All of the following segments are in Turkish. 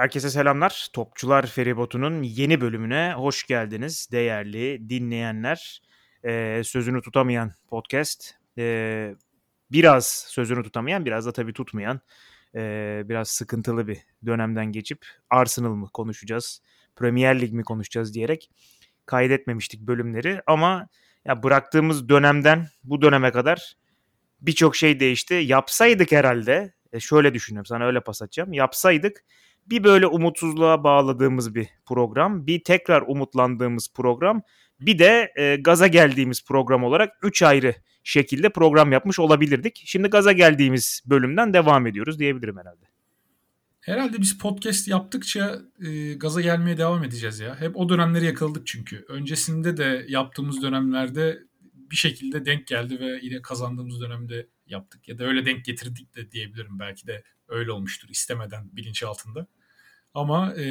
Herkese selamlar. Topçular Feribotu'nun yeni bölümüne hoş geldiniz değerli dinleyenler. Ee, sözünü tutamayan podcast. Ee, biraz sözünü tutamayan, biraz da tabii tutmayan. Ee, biraz sıkıntılı bir dönemden geçip Arsenal mı konuşacağız, Premier Lig mi konuşacağız diyerek kaydetmemiştik bölümleri. Ama ya bıraktığımız dönemden bu döneme kadar birçok şey değişti. Yapsaydık herhalde, e şöyle düşünüyorum sana öyle pas atacağım. Yapsaydık bir böyle umutsuzluğa bağladığımız bir program, bir tekrar umutlandığımız program, bir de e, gaza geldiğimiz program olarak 3 ayrı şekilde program yapmış olabilirdik. Şimdi gaza geldiğimiz bölümden devam ediyoruz diyebilirim herhalde. Herhalde biz podcast yaptıkça e, gaza gelmeye devam edeceğiz ya. Hep o dönemleri yakaladık çünkü. Öncesinde de yaptığımız dönemlerde bir şekilde denk geldi ve yine kazandığımız dönemde yaptık. Ya da öyle denk getirdik de diyebilirim. Belki de öyle olmuştur istemeden bilinç altında. Ama e,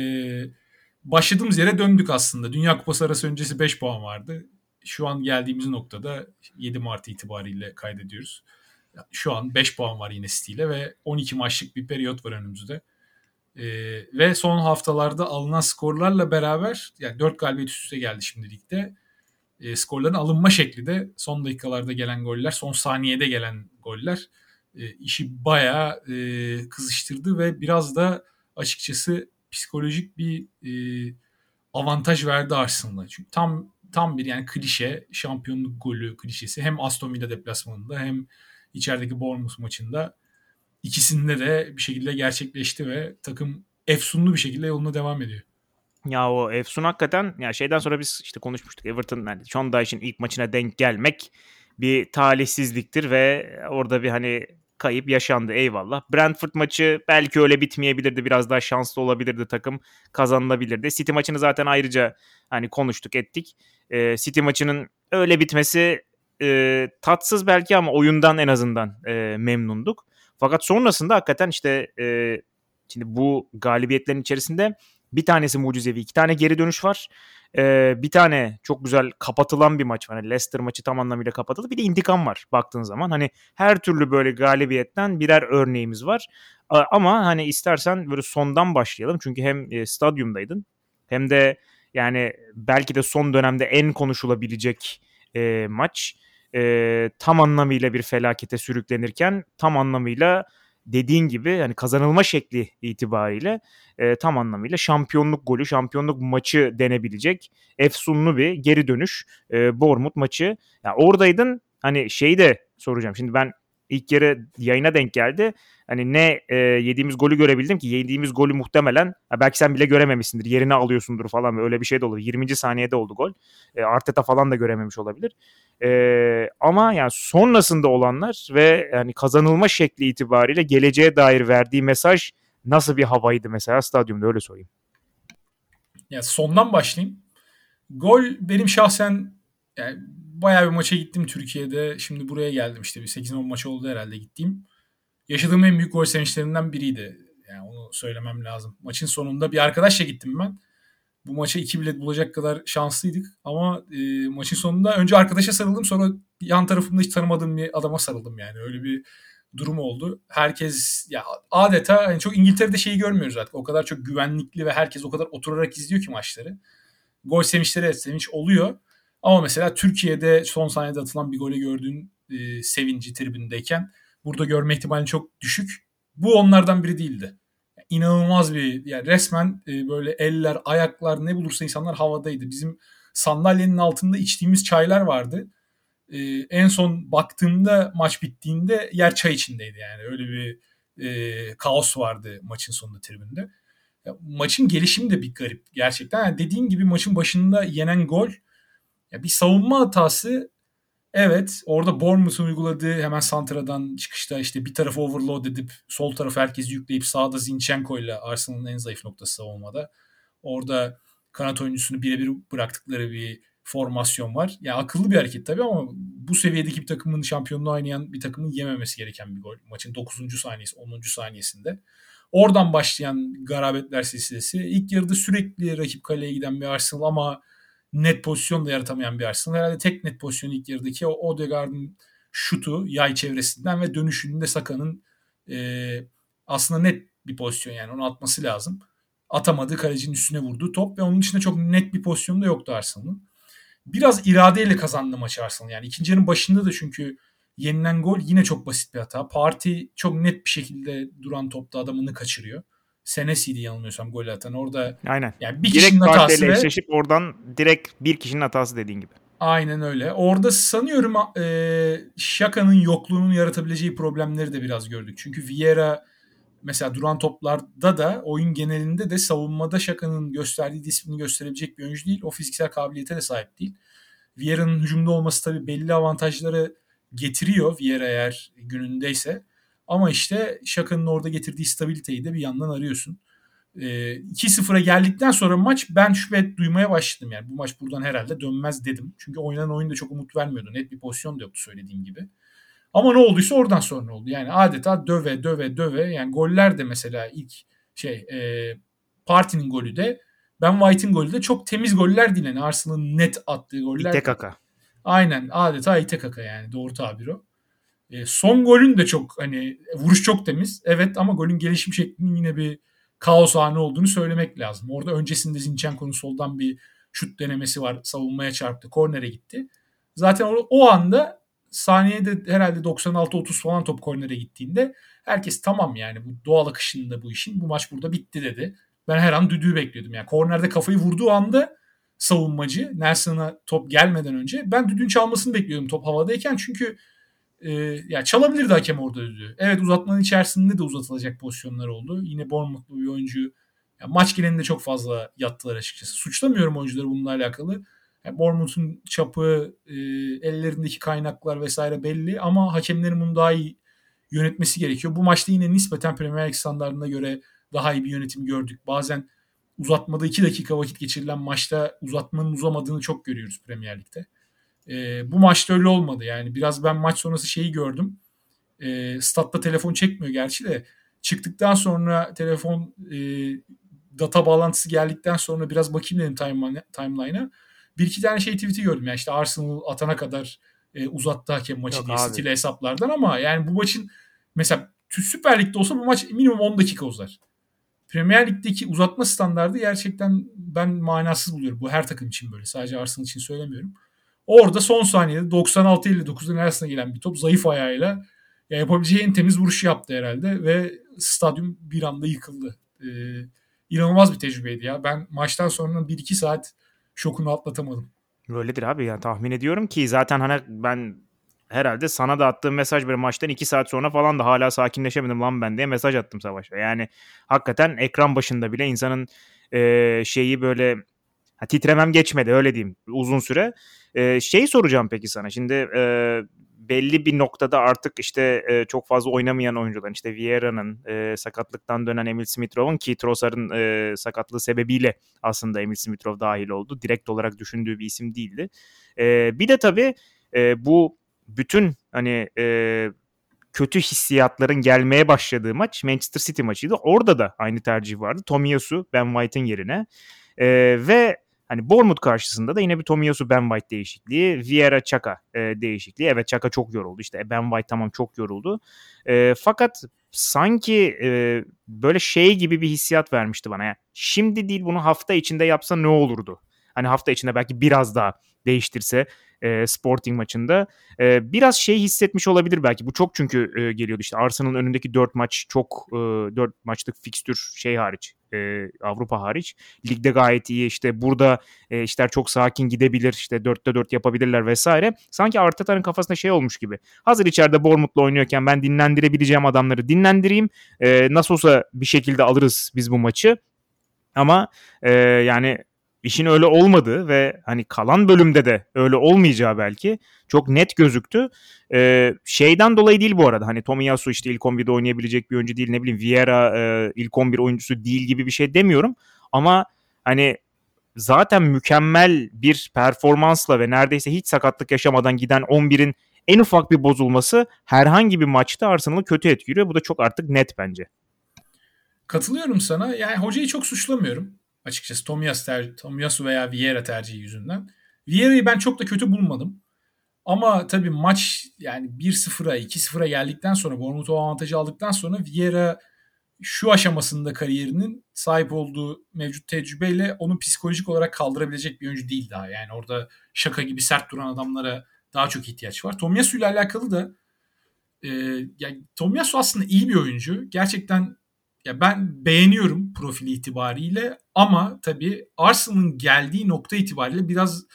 başladığımız yere döndük aslında. Dünya Kupası arası öncesi 5 puan vardı. Şu an geldiğimiz noktada 7 Mart itibariyle kaydediyoruz. Şu an 5 puan var yine City ve 12 maçlık bir periyot var önümüzde. Ee, ve son haftalarda alınan skorlarla beraber yani 4 galibiyet üst üste geldi şimdi ligde. E, skorların alınma şekli de son dakikalarda gelen goller, son saniyede gelen goller e, işi bayağı e, kızıştırdı ve biraz da açıkçası psikolojik bir e, avantaj verdi Arsenal'a. Çünkü tam tam bir yani klişe şampiyonluk golü klişesi hem Aston Villa deplasmanında hem içerideki Bournemouth maçında ikisinde de bir şekilde gerçekleşti ve takım efsunlu bir şekilde yoluna devam ediyor. Ya o Efsun hakikaten ya şeyden sonra biz işte konuşmuştuk. Everton yani Sean Dyche'in ilk maçına denk gelmek bir talihsizliktir ve orada bir hani kayıp yaşandı eyvallah. Brentford maçı belki öyle bitmeyebilirdi. Biraz daha şanslı olabilirdi takım. Kazanılabilirdi. City maçını zaten ayrıca hani konuştuk ettik. Ee, City maçının öyle bitmesi e, tatsız belki ama oyundan en azından e, memnunduk. Fakat sonrasında hakikaten işte e, şimdi bu galibiyetlerin içerisinde bir tanesi mucizevi, iki tane geri dönüş var. Ee, bir tane çok güzel kapatılan bir maç var. Hani Leicester maçı tam anlamıyla kapatıldı. Bir de intikam var baktığın zaman. Hani her türlü böyle galibiyetten birer örneğimiz var. Ama hani istersen böyle sondan başlayalım. Çünkü hem e, stadyumdaydın hem de yani belki de son dönemde en konuşulabilecek e, maç. E, tam anlamıyla bir felakete sürüklenirken tam anlamıyla dediğin gibi yani kazanılma şekli itibariyle e, tam anlamıyla şampiyonluk golü, şampiyonluk maçı denebilecek efsunlu bir geri dönüş e, Bournemouth maçı. Yani oradaydın hani şeyi de soracağım. Şimdi ben ilk yarı yayına denk geldi. Hani ne e, yediğimiz golü görebildim ki yediğimiz golü muhtemelen belki sen bile görememişsindir. Yerine alıyorsundur falan öyle bir şey de olur. 20. saniyede oldu gol. E, Arteta falan da görememiş olabilir. E, ama yani sonrasında olanlar ve yani kazanılma şekli itibariyle geleceğe dair verdiği mesaj nasıl bir havaydı mesela stadyumda öyle sorayım. Ya sondan başlayayım. Gol benim şahsen yani bayağı bir maça gittim Türkiye'de. Şimdi buraya geldim işte bir 8-10 maç oldu herhalde gittiğim. Yaşadığım en büyük gol sevinçlerinden biriydi. Yani onu söylemem lazım. Maçın sonunda bir arkadaşla gittim ben. Bu maça iki bilet bulacak kadar şanslıydık. Ama e, maçın sonunda önce arkadaşa sarıldım sonra yan tarafımda hiç tanımadığım bir adama sarıldım yani. Öyle bir durum oldu. Herkes ya adeta yani çok İngiltere'de şeyi görmüyoruz artık. O kadar çok güvenlikli ve herkes o kadar oturarak izliyor ki maçları. Gol sevinçleri sevinç oluyor. Ama mesela Türkiye'de son saniyede atılan bir gole gördüğün e, sevinci tribündeyken burada görme ihtimali çok düşük. Bu onlardan biri değildi. İnanılmaz bir yani resmen e, böyle eller, ayaklar ne bulursa insanlar havadaydı. Bizim sandalyenin altında içtiğimiz çaylar vardı. E, en son baktığımda maç bittiğinde yer çay içindeydi yani. Öyle bir e, kaos vardı maçın sonunda tribünde. Ya, maçın gelişimi de bir garip gerçekten. Yani dediğin gibi maçın başında yenen gol ya bir savunma hatası evet orada Bournemouth'un uyguladığı hemen Santra'dan çıkışta işte bir tarafı overload edip sol tarafı herkesi yükleyip sağda Zinchenko ile Arsenal'ın en zayıf noktası savunmada. Orada kanat oyuncusunu birebir bıraktıkları bir formasyon var. Ya yani akıllı bir hareket tabii ama bu seviyedeki bir takımın şampiyonluğu oynayan bir takımın yememesi gereken bir gol. Maçın 9. saniyesi, 10. saniyesinde. Oradan başlayan garabetler silsilesi. İlk yarıda sürekli rakip kaleye giden bir Arsenal ama net pozisyon da yaratamayan bir Arsenal. Herhalde tek net pozisyon ilk yarıdaki o Odegaard'ın şutu yay çevresinden ve dönüşünde Saka'nın e, aslında net bir pozisyon yani onu atması lazım. atamadığı kalecinin üstüne vurduğu top ve onun dışında çok net bir pozisyonu da yoktu Arsenal'ın. Biraz iradeyle kazandı maçı Arsenal. Yani ikinci yarının başında da çünkü yenilen gol yine çok basit bir hata. Parti çok net bir şekilde duran topta adamını kaçırıyor. Senesi'ydi yanılmıyorsam gol atan. Orada Aynen. yani bir direkt kişinin hatası ve eşleşip oradan direkt bir kişinin hatası dediğin gibi. Aynen öyle. Orada sanıyorum e, Şaka'nın yokluğunun yaratabileceği problemleri de biraz gördük. Çünkü Vieira mesela duran toplarda da oyun genelinde de savunmada Şaka'nın gösterdiği disiplini gösterebilecek bir oyuncu değil. O fiziksel kabiliyete de sahip değil. Vieira'nın hücumda olması tabii belli avantajları getiriyor Vieira eğer günündeyse. Ama işte Şaka'nın orada getirdiği stabiliteyi de bir yandan arıyorsun. E, 2-0'a geldikten sonra maç ben şüphe duymaya başladım. Yani bu maç buradan herhalde dönmez dedim. Çünkü oynanan oyun da çok umut vermiyordu. Net bir pozisyon da yoktu söylediğim gibi. Ama ne olduysa oradan sonra oldu. Yani adeta döve döve döve. Yani goller de mesela ilk şey e, Parti'nin golü de Ben White'in golü de çok temiz goller değil. Yani Arsenal'ın net attığı goller. İte kaka. Aynen adeta ite kaka yani doğru tabir o. E, son golün de çok hani vuruş çok temiz. Evet ama golün gelişim şeklinin yine bir kaos anı olduğunu söylemek lazım. Orada öncesinde Zinchenko'nun soldan bir şut denemesi var. Savunmaya çarptı. Kornere gitti. Zaten o, o anda saniyede herhalde 96-30 falan top kornere gittiğinde herkes tamam yani bu doğal akışında bu işin bu maç burada bitti dedi. Ben her an düdüğü bekliyordum. Yani kornerde kafayı vurduğu anda savunmacı Nelson'a top gelmeden önce ben düdüğün çalmasını bekliyordum top havadayken çünkü e, ya çalabilirdi hakem orada düdüğü. Evet uzatmanın içerisinde de uzatılacak pozisyonlar oldu. Yine Bournemouth'lu bir oyuncu ya maç genelinde çok fazla yattılar açıkçası. Suçlamıyorum oyuncuları bununla alakalı. Yani Bournemouth'un çapı, e, ellerindeki kaynaklar vesaire belli ama hakemlerin bunu daha iyi yönetmesi gerekiyor. Bu maçta yine nispeten Premier League standartına göre daha iyi bir yönetim gördük. Bazen uzatmada 2 dakika vakit geçirilen maçta uzatmanın uzamadığını çok görüyoruz Premier Lig'de. E, bu maçta öyle olmadı. Yani biraz ben maç sonrası şeyi gördüm. E, statta telefon çekmiyor gerçi de çıktıktan sonra telefon e, data bağlantısı geldikten sonra biraz bakayım dedim timeline, timeline'a. Bir iki tane şey tweet'i gördüm. Yani işte Arsenal atana kadar e, uzattı hakem maçı Yok diye stile hesaplardan ama yani bu maçın mesela Süper Lig'de olsa bu maç minimum 10 dakika uzar. Premier Lig'deki uzatma standardı gerçekten ben manasız buluyorum. Bu her takım için böyle. Sadece Arsenal için söylemiyorum. Orada son saniyede 96-59'da Nelson'a gelen bir top zayıf ayağıyla ya yapabileceği en temiz vuruşu yaptı herhalde ve stadyum bir anda yıkıldı. Ee, inanılmaz bir tecrübeydi ya. Ben maçtan sonra 1-2 saat şokunu atlatamadım. Böyledir abi yani tahmin ediyorum ki zaten hani ben herhalde sana da attığım mesaj bir maçtan 2 saat sonra falan da hala sakinleşemedim lan ben diye mesaj attım Savaş'a. Yani hakikaten ekran başında bile insanın e, şeyi böyle ha, titremem geçmedi öyle diyeyim uzun süre. E, şey soracağım peki sana şimdi e, belli bir noktada artık işte e, çok fazla oynamayan oyuncuların işte Vieira'nın e, sakatlıktan dönen Emil Smith-Rowe'un ki Trossard'ın e, sakatlığı sebebiyle aslında Emil Smith-Rowe dahil oldu. Direkt olarak düşündüğü bir isim değildi. E, bir de tabii e, bu bütün hani e, kötü hissiyatların gelmeye başladığı maç Manchester City maçıydı. Orada da aynı tercih vardı. Tomiyasu Ben White'ın yerine. E, ve Hani Bournemouth karşısında da yine bir Tomiyasu Ben White değişikliği, Vieira Chaka e, değişikliği. Evet Chaka çok yoruldu işte Ben White tamam çok yoruldu. E, fakat sanki e, böyle şey gibi bir hissiyat vermişti bana. Yani şimdi değil bunu hafta içinde yapsa ne olurdu? Hani hafta içinde belki biraz daha değiştirse e, Sporting maçında. E, biraz şey hissetmiş olabilir belki. Bu çok çünkü e, geliyordu işte Arsenal'ın önündeki 4 maç çok e, 4 maçlık fikstür şey hariç e, Avrupa hariç. Ligde gayet iyi işte burada e, işler çok sakin gidebilir işte 4'te 4 yapabilirler vesaire. Sanki Arteta'nın kafasında şey olmuş gibi. Hazır içeride Bournemouth'la oynuyorken ben dinlendirebileceğim adamları dinlendireyim. E, nasıl olsa bir şekilde alırız biz bu maçı. Ama e, yani işin öyle olmadığı ve hani kalan bölümde de öyle olmayacağı belki çok net gözüktü. Ee, şeyden dolayı değil bu arada. Hani Tomiyasu işte ilk 11'de oynayabilecek bir oyuncu değil. Ne bileyim Vieira e, ilk 11 oyuncusu değil gibi bir şey demiyorum. Ama hani zaten mükemmel bir performansla ve neredeyse hiç sakatlık yaşamadan giden 11'in en ufak bir bozulması herhangi bir maçta Arsenal'ı kötü etkiliyor. Bu da çok artık net bence. Katılıyorum sana. Yani hocayı çok suçlamıyorum açıkçası Tomiyasu, ter, Tomiyasu veya Vieira tercihi yüzünden. Vieira'yı ben çok da kötü bulmadım. Ama tabii maç yani 1-0'a 2-0'a geldikten sonra Bournemouth o avantajı aldıktan sonra Vieira şu aşamasında kariyerinin sahip olduğu mevcut tecrübeyle onu psikolojik olarak kaldırabilecek bir oyuncu değil daha. Yani orada şaka gibi sert duran adamlara daha çok ihtiyaç var. Tomiyasu ile alakalı da e, yani Tomiyasu aslında iyi bir oyuncu. Gerçekten ya ben beğeniyorum profili itibariyle ama tabii Arsenal'ın geldiği nokta itibariyle biraz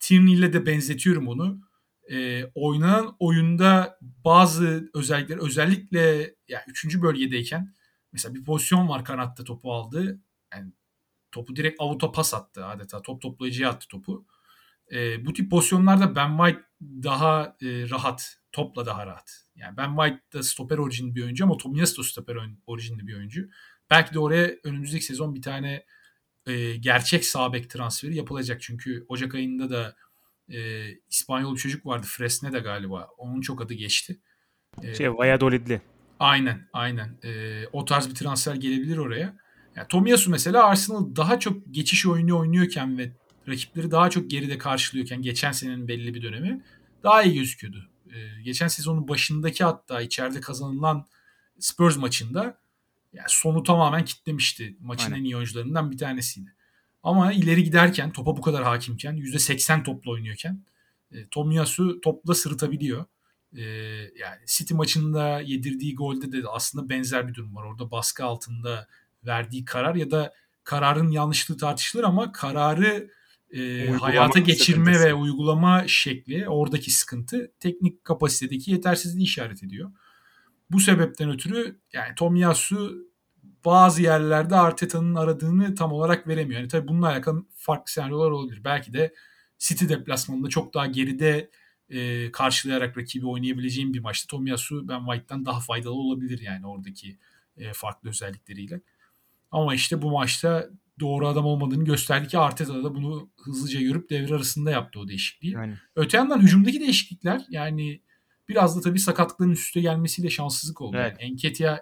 Tierney ile de benzetiyorum onu. E, oynanan oyunda bazı özellikler özellikle ya 3. bölgedeyken mesela bir pozisyon var kanatta topu aldı. Yani topu direkt avuta pas attı adeta. Top toplayıcıya attı topu. E, bu tip pozisyonlarda Ben White daha e, rahat. Topla daha rahat. Yani Ben White da stoper orijinli bir oyuncu ama Tomiyasu da stoper orijinli bir oyuncu. Belki de oraya önümüzdeki sezon bir tane e, gerçek sağ bek transferi yapılacak. Çünkü Ocak ayında da e, İspanyol bir çocuk vardı. Fresne de galiba. Onun çok adı geçti. E, şey Valladolidli. Aynen aynen. E, o tarz bir transfer gelebilir oraya. Yani Tomiyasu mesela Arsenal daha çok geçiş oyunu oynuyorken ve rakipleri daha çok geride karşılıyorken geçen senenin belli bir dönemi daha iyi gözüküyordu. Ee, geçen sezonun başındaki hatta içeride kazanılan Spurs maçında yani sonu tamamen kitlemişti. Maçın Aynen. en iyi oyuncularından bir tanesiydi. Ama ileri giderken topa bu kadar hakimken %80 topla oynuyorken e, Tomiyasu topla sırıtabiliyor. E, yani City maçında yedirdiği golde de aslında benzer bir durum var. Orada baskı altında verdiği karar ya da kararın yanlışlığı tartışılır ama kararı e, hayata geçirme sıkıntısı. ve uygulama şekli oradaki sıkıntı teknik kapasitedeki yetersizliği işaret ediyor. Bu sebepten ötürü yani Tomiyasu bazı yerlerde Arteta'nın aradığını tam olarak veremiyor. Yani tabii bununla alakalı farklı senaryolar olabilir. Belki de City deplasmanında çok daha geride e, karşılayarak rakibi oynayabileceğim bir maçta Tomiyasu Ben White'dan daha faydalı olabilir yani oradaki e, farklı özellikleriyle. Ama işte bu maçta doğru adam olmadığını gösterdi ki Arteta da bunu hızlıca görüp devre arasında yaptı o değişikliği. Yani. Öte yandan hücumdaki değişiklikler yani biraz da tabii sakatlıkların üstüne gelmesiyle şanssızlık oldu. Evet. Yani Enketia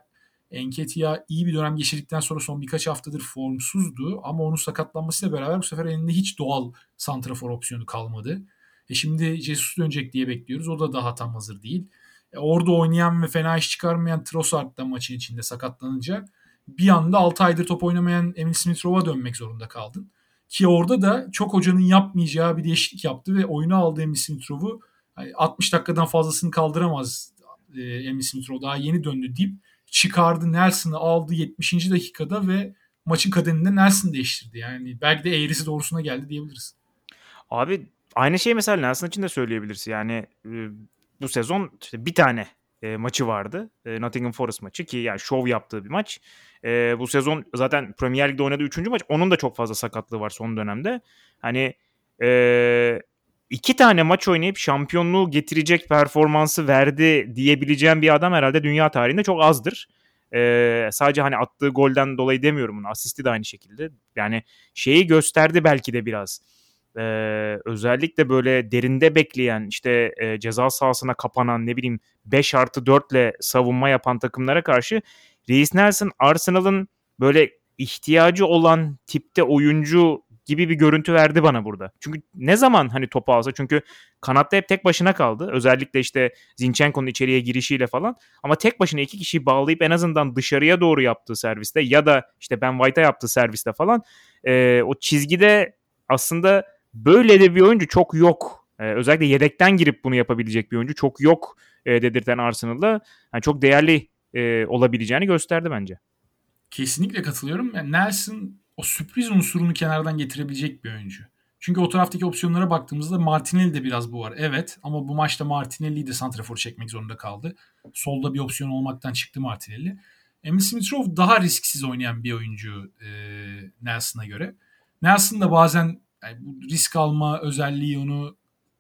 Enketia iyi bir dönem geçirdikten sonra son birkaç haftadır formsuzdu ama onun sakatlanmasıyla beraber bu sefer elinde hiç doğal santrafor opsiyonu kalmadı. E şimdi Jesus dönecek diye bekliyoruz. O da daha tam hazır değil. E orada oynayan ve fena iş çıkarmayan Trossard da maçın içinde sakatlanınca bir anda 6 aydır top oynamayan Emil Smith-Rowe'a dönmek zorunda kaldın. Ki orada da çok hocanın yapmayacağı bir değişiklik yaptı ve oyunu aldı Emil Smith-Rowe'u 60 dakikadan fazlasını kaldıramaz e, Emil Smith-Rowe daha yeni döndü deyip çıkardı Nelson'ı aldı 70. dakikada ve maçın kaderinde Nelson değiştirdi. Yani belki de eğrisi doğrusuna geldi diyebiliriz. Abi aynı şey mesela Nelson için de söyleyebilirsin. Yani e, bu sezon işte bir tane e, maçı vardı. E, Nottingham Forest maçı ki yani şov yaptığı bir maç. E, bu sezon zaten Premier Lig'de oynadığı üçüncü maç. Onun da çok fazla sakatlığı var son dönemde. Hani e, iki tane maç oynayıp şampiyonluğu getirecek performansı verdi diyebileceğim bir adam herhalde dünya tarihinde çok azdır. Ee, sadece hani attığı golden dolayı demiyorum bunu. Asisti de aynı şekilde. Yani şeyi gösterdi belki de biraz. Ee, özellikle böyle derinde bekleyen işte e, ceza sahasına kapanan ne bileyim 5 artı 4 ile savunma yapan takımlara karşı Reis Nelson Arsenal'ın böyle ihtiyacı olan tipte oyuncu gibi bir görüntü verdi bana burada. Çünkü ne zaman hani topu alsa çünkü kanatta hep tek başına kaldı. Özellikle işte Zinchenko'nun içeriye girişiyle falan. Ama tek başına iki kişiyi bağlayıp en azından dışarıya doğru yaptığı serviste ya da işte Ben White'a yaptığı serviste falan e, o çizgide aslında böyle de bir oyuncu çok yok. E, özellikle yedekten girip bunu yapabilecek bir oyuncu çok yok e, dedirten Arsenal'da. Yani çok değerli e, olabileceğini gösterdi bence. Kesinlikle katılıyorum. Yani Nelson o sürpriz unsurunu kenardan getirebilecek bir oyuncu. Çünkü o taraftaki opsiyonlara baktığımızda Martinelli de biraz bu var. Evet ama bu maçta Martinelli'yi de santrafor çekmek zorunda kaldı. Solda bir opsiyon olmaktan çıktı Martinelli. Emil Smith daha risksiz oynayan bir oyuncu e, Nelson'a göre. Nelson da bazen yani bu risk alma özelliği onu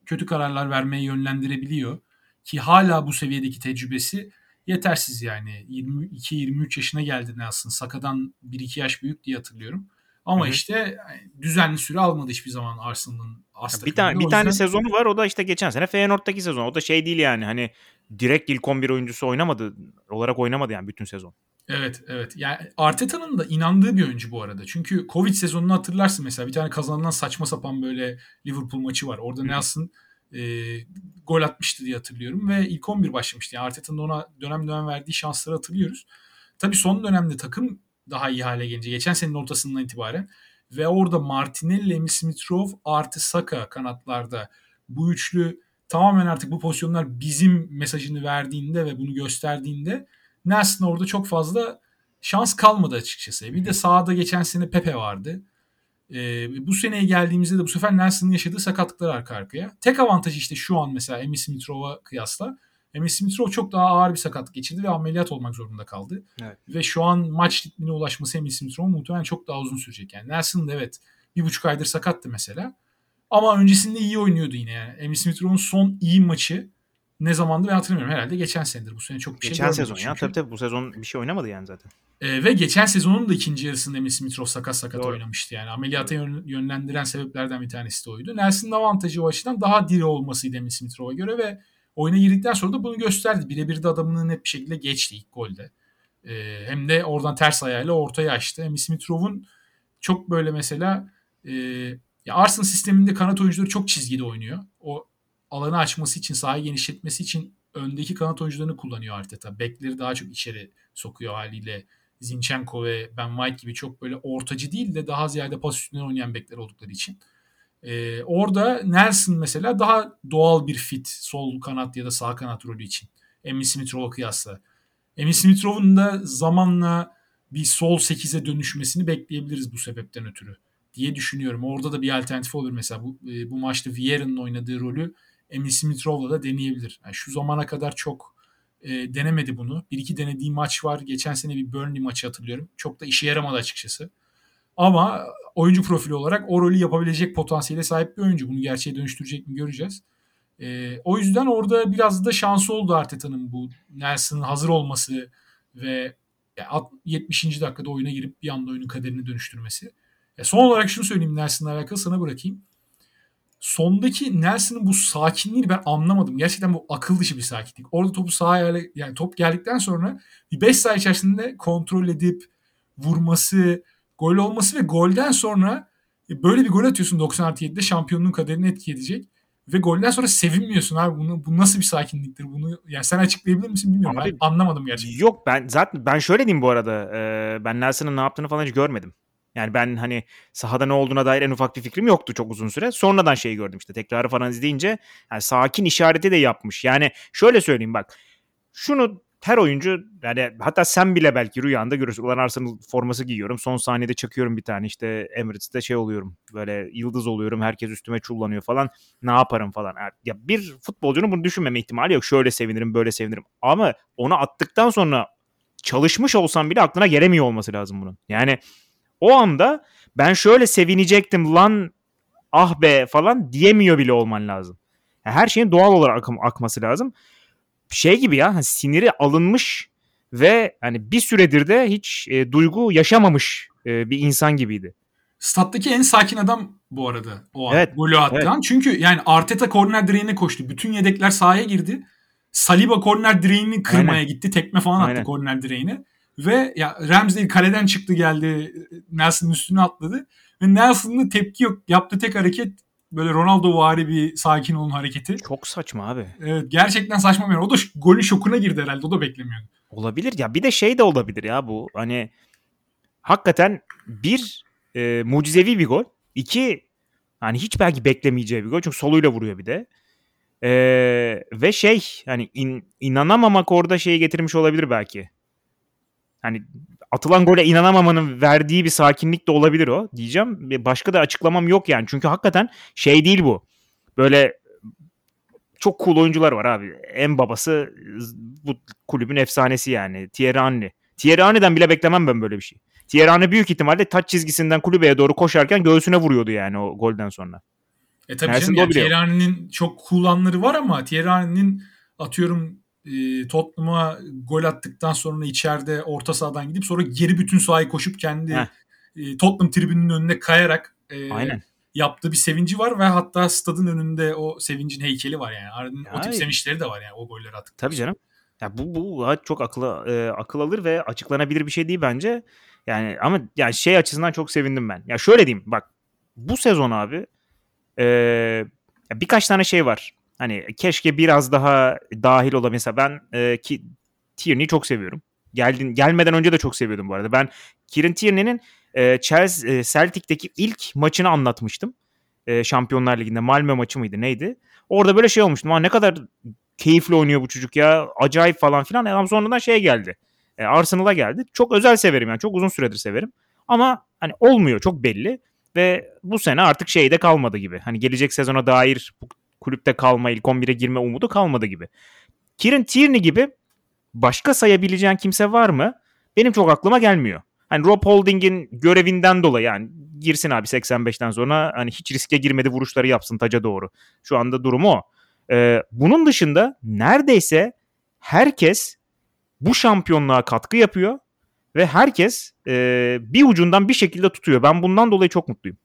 kötü kararlar vermeye yönlendirebiliyor. Ki hala bu seviyedeki tecrübesi yetersiz yani. 22-23 yaşına geldi Nelson. Sakadan 1-2 yaş büyük diye hatırlıyorum. Ama Hı-hı. işte düzenli süre almadı hiçbir zaman Arsenal'ın bir tane bir tane sezonu var. O da işte geçen sene Feyenoord'daki sezon. O da şey değil yani hani direkt ilk 11 oyuncusu oynamadı olarak oynamadı yani bütün sezon. Evet evet. Yani Arteta'nın da inandığı bir oyuncu bu arada. Çünkü Covid sezonunu hatırlarsın mesela. Bir tane kazanılan saçma sapan böyle Liverpool maçı var. Orada Nelson e, gol atmıştı diye hatırlıyorum ve ilk 11 başlamıştı. Yani Arteta'nın ona dönem dönem verdiği şansları hatırlıyoruz. Tabii son dönemde takım daha iyi hale gelince geçen senenin ortasından itibaren ve orada Martinelli, Emil Smith-Rowe artı Saka kanatlarda bu üçlü tamamen artık bu pozisyonlar bizim mesajını verdiğinde ve bunu gösterdiğinde Nelson orada çok fazla şans kalmadı açıkçası. Bir de sahada geçen sene Pepe vardı. Ee, bu seneye geldiğimizde de bu sefer Nelson'ın yaşadığı sakatlıklar arka arkaya. Tek avantajı işte şu an mesela Emil Smith-Rowe'a kıyasla. Emil Smith-Rowe çok daha ağır bir sakatlık geçirdi ve ameliyat olmak zorunda kaldı. Evet. Ve şu an maç ritmine ulaşması Emil Smith-Rowe muhtemelen çok daha uzun sürecek. Yani Nelson evet bir buçuk aydır sakattı mesela. Ama öncesinde iyi oynuyordu yine yani. Emil Smith-Rowe'un son iyi maçı ne zamandı ben hatırlamıyorum. Herhalde geçen senedir. Bu sene çok bir geçen şey Geçen sezon çünkü. ya tabii tabii bu sezon bir şey oynamadı yani zaten. Ee, ve geçen sezonun da ikinci yarısında Emil Smith sakat sakat Doğru. oynamıştı yani. Ameliyata yönlendiren sebeplerden bir tanesi de oydu. Nelson'ın avantajı o açıdan daha diri olmasıydı Emil Smith göre ve oyuna girdikten sonra da bunu gösterdi. Birebir de adamını net bir şekilde geçti ilk golde. Ee, hem de oradan ters ayağıyla ortaya açtı. Emil Smith çok böyle mesela e, ya Arsenal sisteminde kanat oyuncuları çok çizgide oynuyor. Alanı açması için, sahayı genişletmesi için öndeki kanat oyuncularını kullanıyor Arteta. Bekleri daha çok içeri sokuyor haliyle. Zinchenko ve Ben White gibi çok böyle ortacı değil de daha ziyade pas üstünden oynayan bekler oldukları için. Ee, orada Nelson mesela daha doğal bir fit sol kanat ya da sağ kanat rolü için. Emil Smith-Rowe'a kıyasla. Emil Smith-Rowe'un da zamanla bir sol 8'e dönüşmesini bekleyebiliriz bu sebepten ötürü diye düşünüyorum. Orada da bir alternatif olur mesela. Bu, e, bu maçta Vieira'nın oynadığı rolü Emil Smith-Rowe'la da deneyebilir. Yani şu zamana kadar çok e, denemedi bunu. Bir iki denediği maç var. Geçen sene bir Burnley maçı hatırlıyorum. Çok da işe yaramadı açıkçası. Ama oyuncu profili olarak o rolü yapabilecek potansiyele sahip bir oyuncu. Bunu gerçeğe dönüştürecek mi göreceğiz. E, o yüzden orada biraz da şansı oldu Arteta'nın bu Nelson'ın hazır olması ve 70. dakikada oyuna girip bir anda oyunun kaderini dönüştürmesi. E son olarak şunu söyleyeyim Nelson'la alakalı sana bırakayım sondaki Nelson'ın bu sakinliğini ben anlamadım. Gerçekten bu akıl dışı bir sakinlik. Orada topu sahaya yani top geldikten sonra bir 5 saniye içerisinde kontrol edip vurması, gol olması ve golden sonra e, böyle bir gol atıyorsun 90 artı 7'de şampiyonluğun kaderini etki edecek. Ve golden sonra sevinmiyorsun abi. Bunu, bu nasıl bir sakinliktir? Bunu yani sen açıklayabilir misin bilmiyorum. Abi, ben anlamadım gerçekten. Yok ben zaten ben şöyle diyeyim bu arada. E, ben Nelson'ın ne yaptığını falan hiç görmedim. Yani ben hani sahada ne olduğuna dair en ufak bir fikrim yoktu çok uzun süre. Sonradan şeyi gördüm işte tekrarı falan izleyince yani sakin işareti de yapmış. Yani şöyle söyleyeyim bak şunu her oyuncu yani hatta sen bile belki rüyanda görürsün. Ulan Arsenal forması giyiyorum. Son saniyede çakıyorum bir tane işte Emirates'te şey oluyorum. Böyle yıldız oluyorum. Herkes üstüme çullanıyor falan. Ne yaparım falan. Ya bir futbolcunun bunu düşünmeme ihtimali yok. Şöyle sevinirim böyle sevinirim. Ama onu attıktan sonra çalışmış olsam bile aklına gelemiyor olması lazım bunun. Yani o anda ben şöyle sevinecektim lan ah be falan diyemiyor bile olman lazım. Yani her şeyin doğal olarak akım, akması lazım. Şey gibi ya hani siniri alınmış ve hani bir süredir de hiç e, duygu yaşamamış e, bir insan gibiydi. Stat'taki en sakin adam bu arada o an. Evet, golü attığı evet. Çünkü yani Arteta korner direğine koştu. Bütün yedekler sahaya girdi. Saliba korner direğini kırmaya Aynen. gitti. Tekme falan attı Aynen. korner direğine. Ve ya Ramsdale kaleden çıktı geldi. Nelson'ın üstüne atladı. Ve Nelson'ın tepki yok. Yaptığı tek hareket böyle Ronaldo vari bir sakin olun hareketi. Çok saçma abi. Evet gerçekten saçma bir O da golün şokuna girdi herhalde. O da beklemiyordu. Olabilir ya. Bir de şey de olabilir ya bu. Hani hakikaten bir e, mucizevi bir gol. İki hani hiç belki beklemeyeceği bir gol. Çünkü soluyla vuruyor bir de. Ee, ve şey hani in, inanamamak orada şeyi getirmiş olabilir belki hani atılan gole inanamamanın verdiği bir sakinlik de olabilir o diyeceğim. Başka da açıklamam yok yani. Çünkü hakikaten şey değil bu. Böyle çok cool oyuncular var abi. En babası bu kulübün efsanesi yani. Thierry Henry. Thierry Henry'den bile beklemem ben böyle bir şey. Thierry Henry büyük ihtimalle taç çizgisinden kulübeye doğru koşarken göğsüne vuruyordu yani o golden sonra. E tabii Ersin canım yani Thierry Henry'nin çok cool anları var ama Thierry Henry'nin atıyorum e, Tottenham'a gol attıktan sonra içeride orta sahadan gidip sonra geri bütün sahayı koşup kendi e, Tottenham tribününün önüne kayarak e, Aynen. yaptığı bir sevinci var ve hatta stadın önünde o sevincin heykeli var yani. Ya, o tip sevinçleri de var yani o golleri attıktan Tabii canım. Ya bu bu çok akıl e, akıl alır ve açıklanabilir bir şey değil bence. Yani ama yani şey açısından çok sevindim ben. Ya şöyle diyeyim bak bu sezon abi e, birkaç tane şey var. Hani keşke biraz daha dahil ola mesela ben e, ki Tierney'i çok seviyorum. Geldin, gelmeden önce de çok seviyordum bu arada. Ben Kieran Tierney'nin e, Chelsea e, Celtic'teki ilk maçını anlatmıştım. E, Şampiyonlar Ligi'nde Malmö maçı mıydı neydi? Orada böyle şey olmuştum. Ha ne kadar keyifli oynuyor bu çocuk ya. Acayip falan filan. Adam sonradan şeye geldi. E, Arsenal'a geldi. Çok özel severim yani. Çok uzun süredir severim. Ama hani olmuyor çok belli. Ve bu sene artık şeyde kalmadı gibi. Hani gelecek sezona dair bu kulüpte kalma, ilk 11'e girme umudu kalmadı gibi. Kieran Tierney gibi başka sayabileceğin kimse var mı? Benim çok aklıma gelmiyor. Hani Rob Holding'in görevinden dolayı yani girsin abi 85'ten sonra hani hiç riske girmedi vuruşları yapsın taca doğru. Şu anda durumu o. Ee, bunun dışında neredeyse herkes bu şampiyonluğa katkı yapıyor ve herkes e, bir ucundan bir şekilde tutuyor. Ben bundan dolayı çok mutluyum.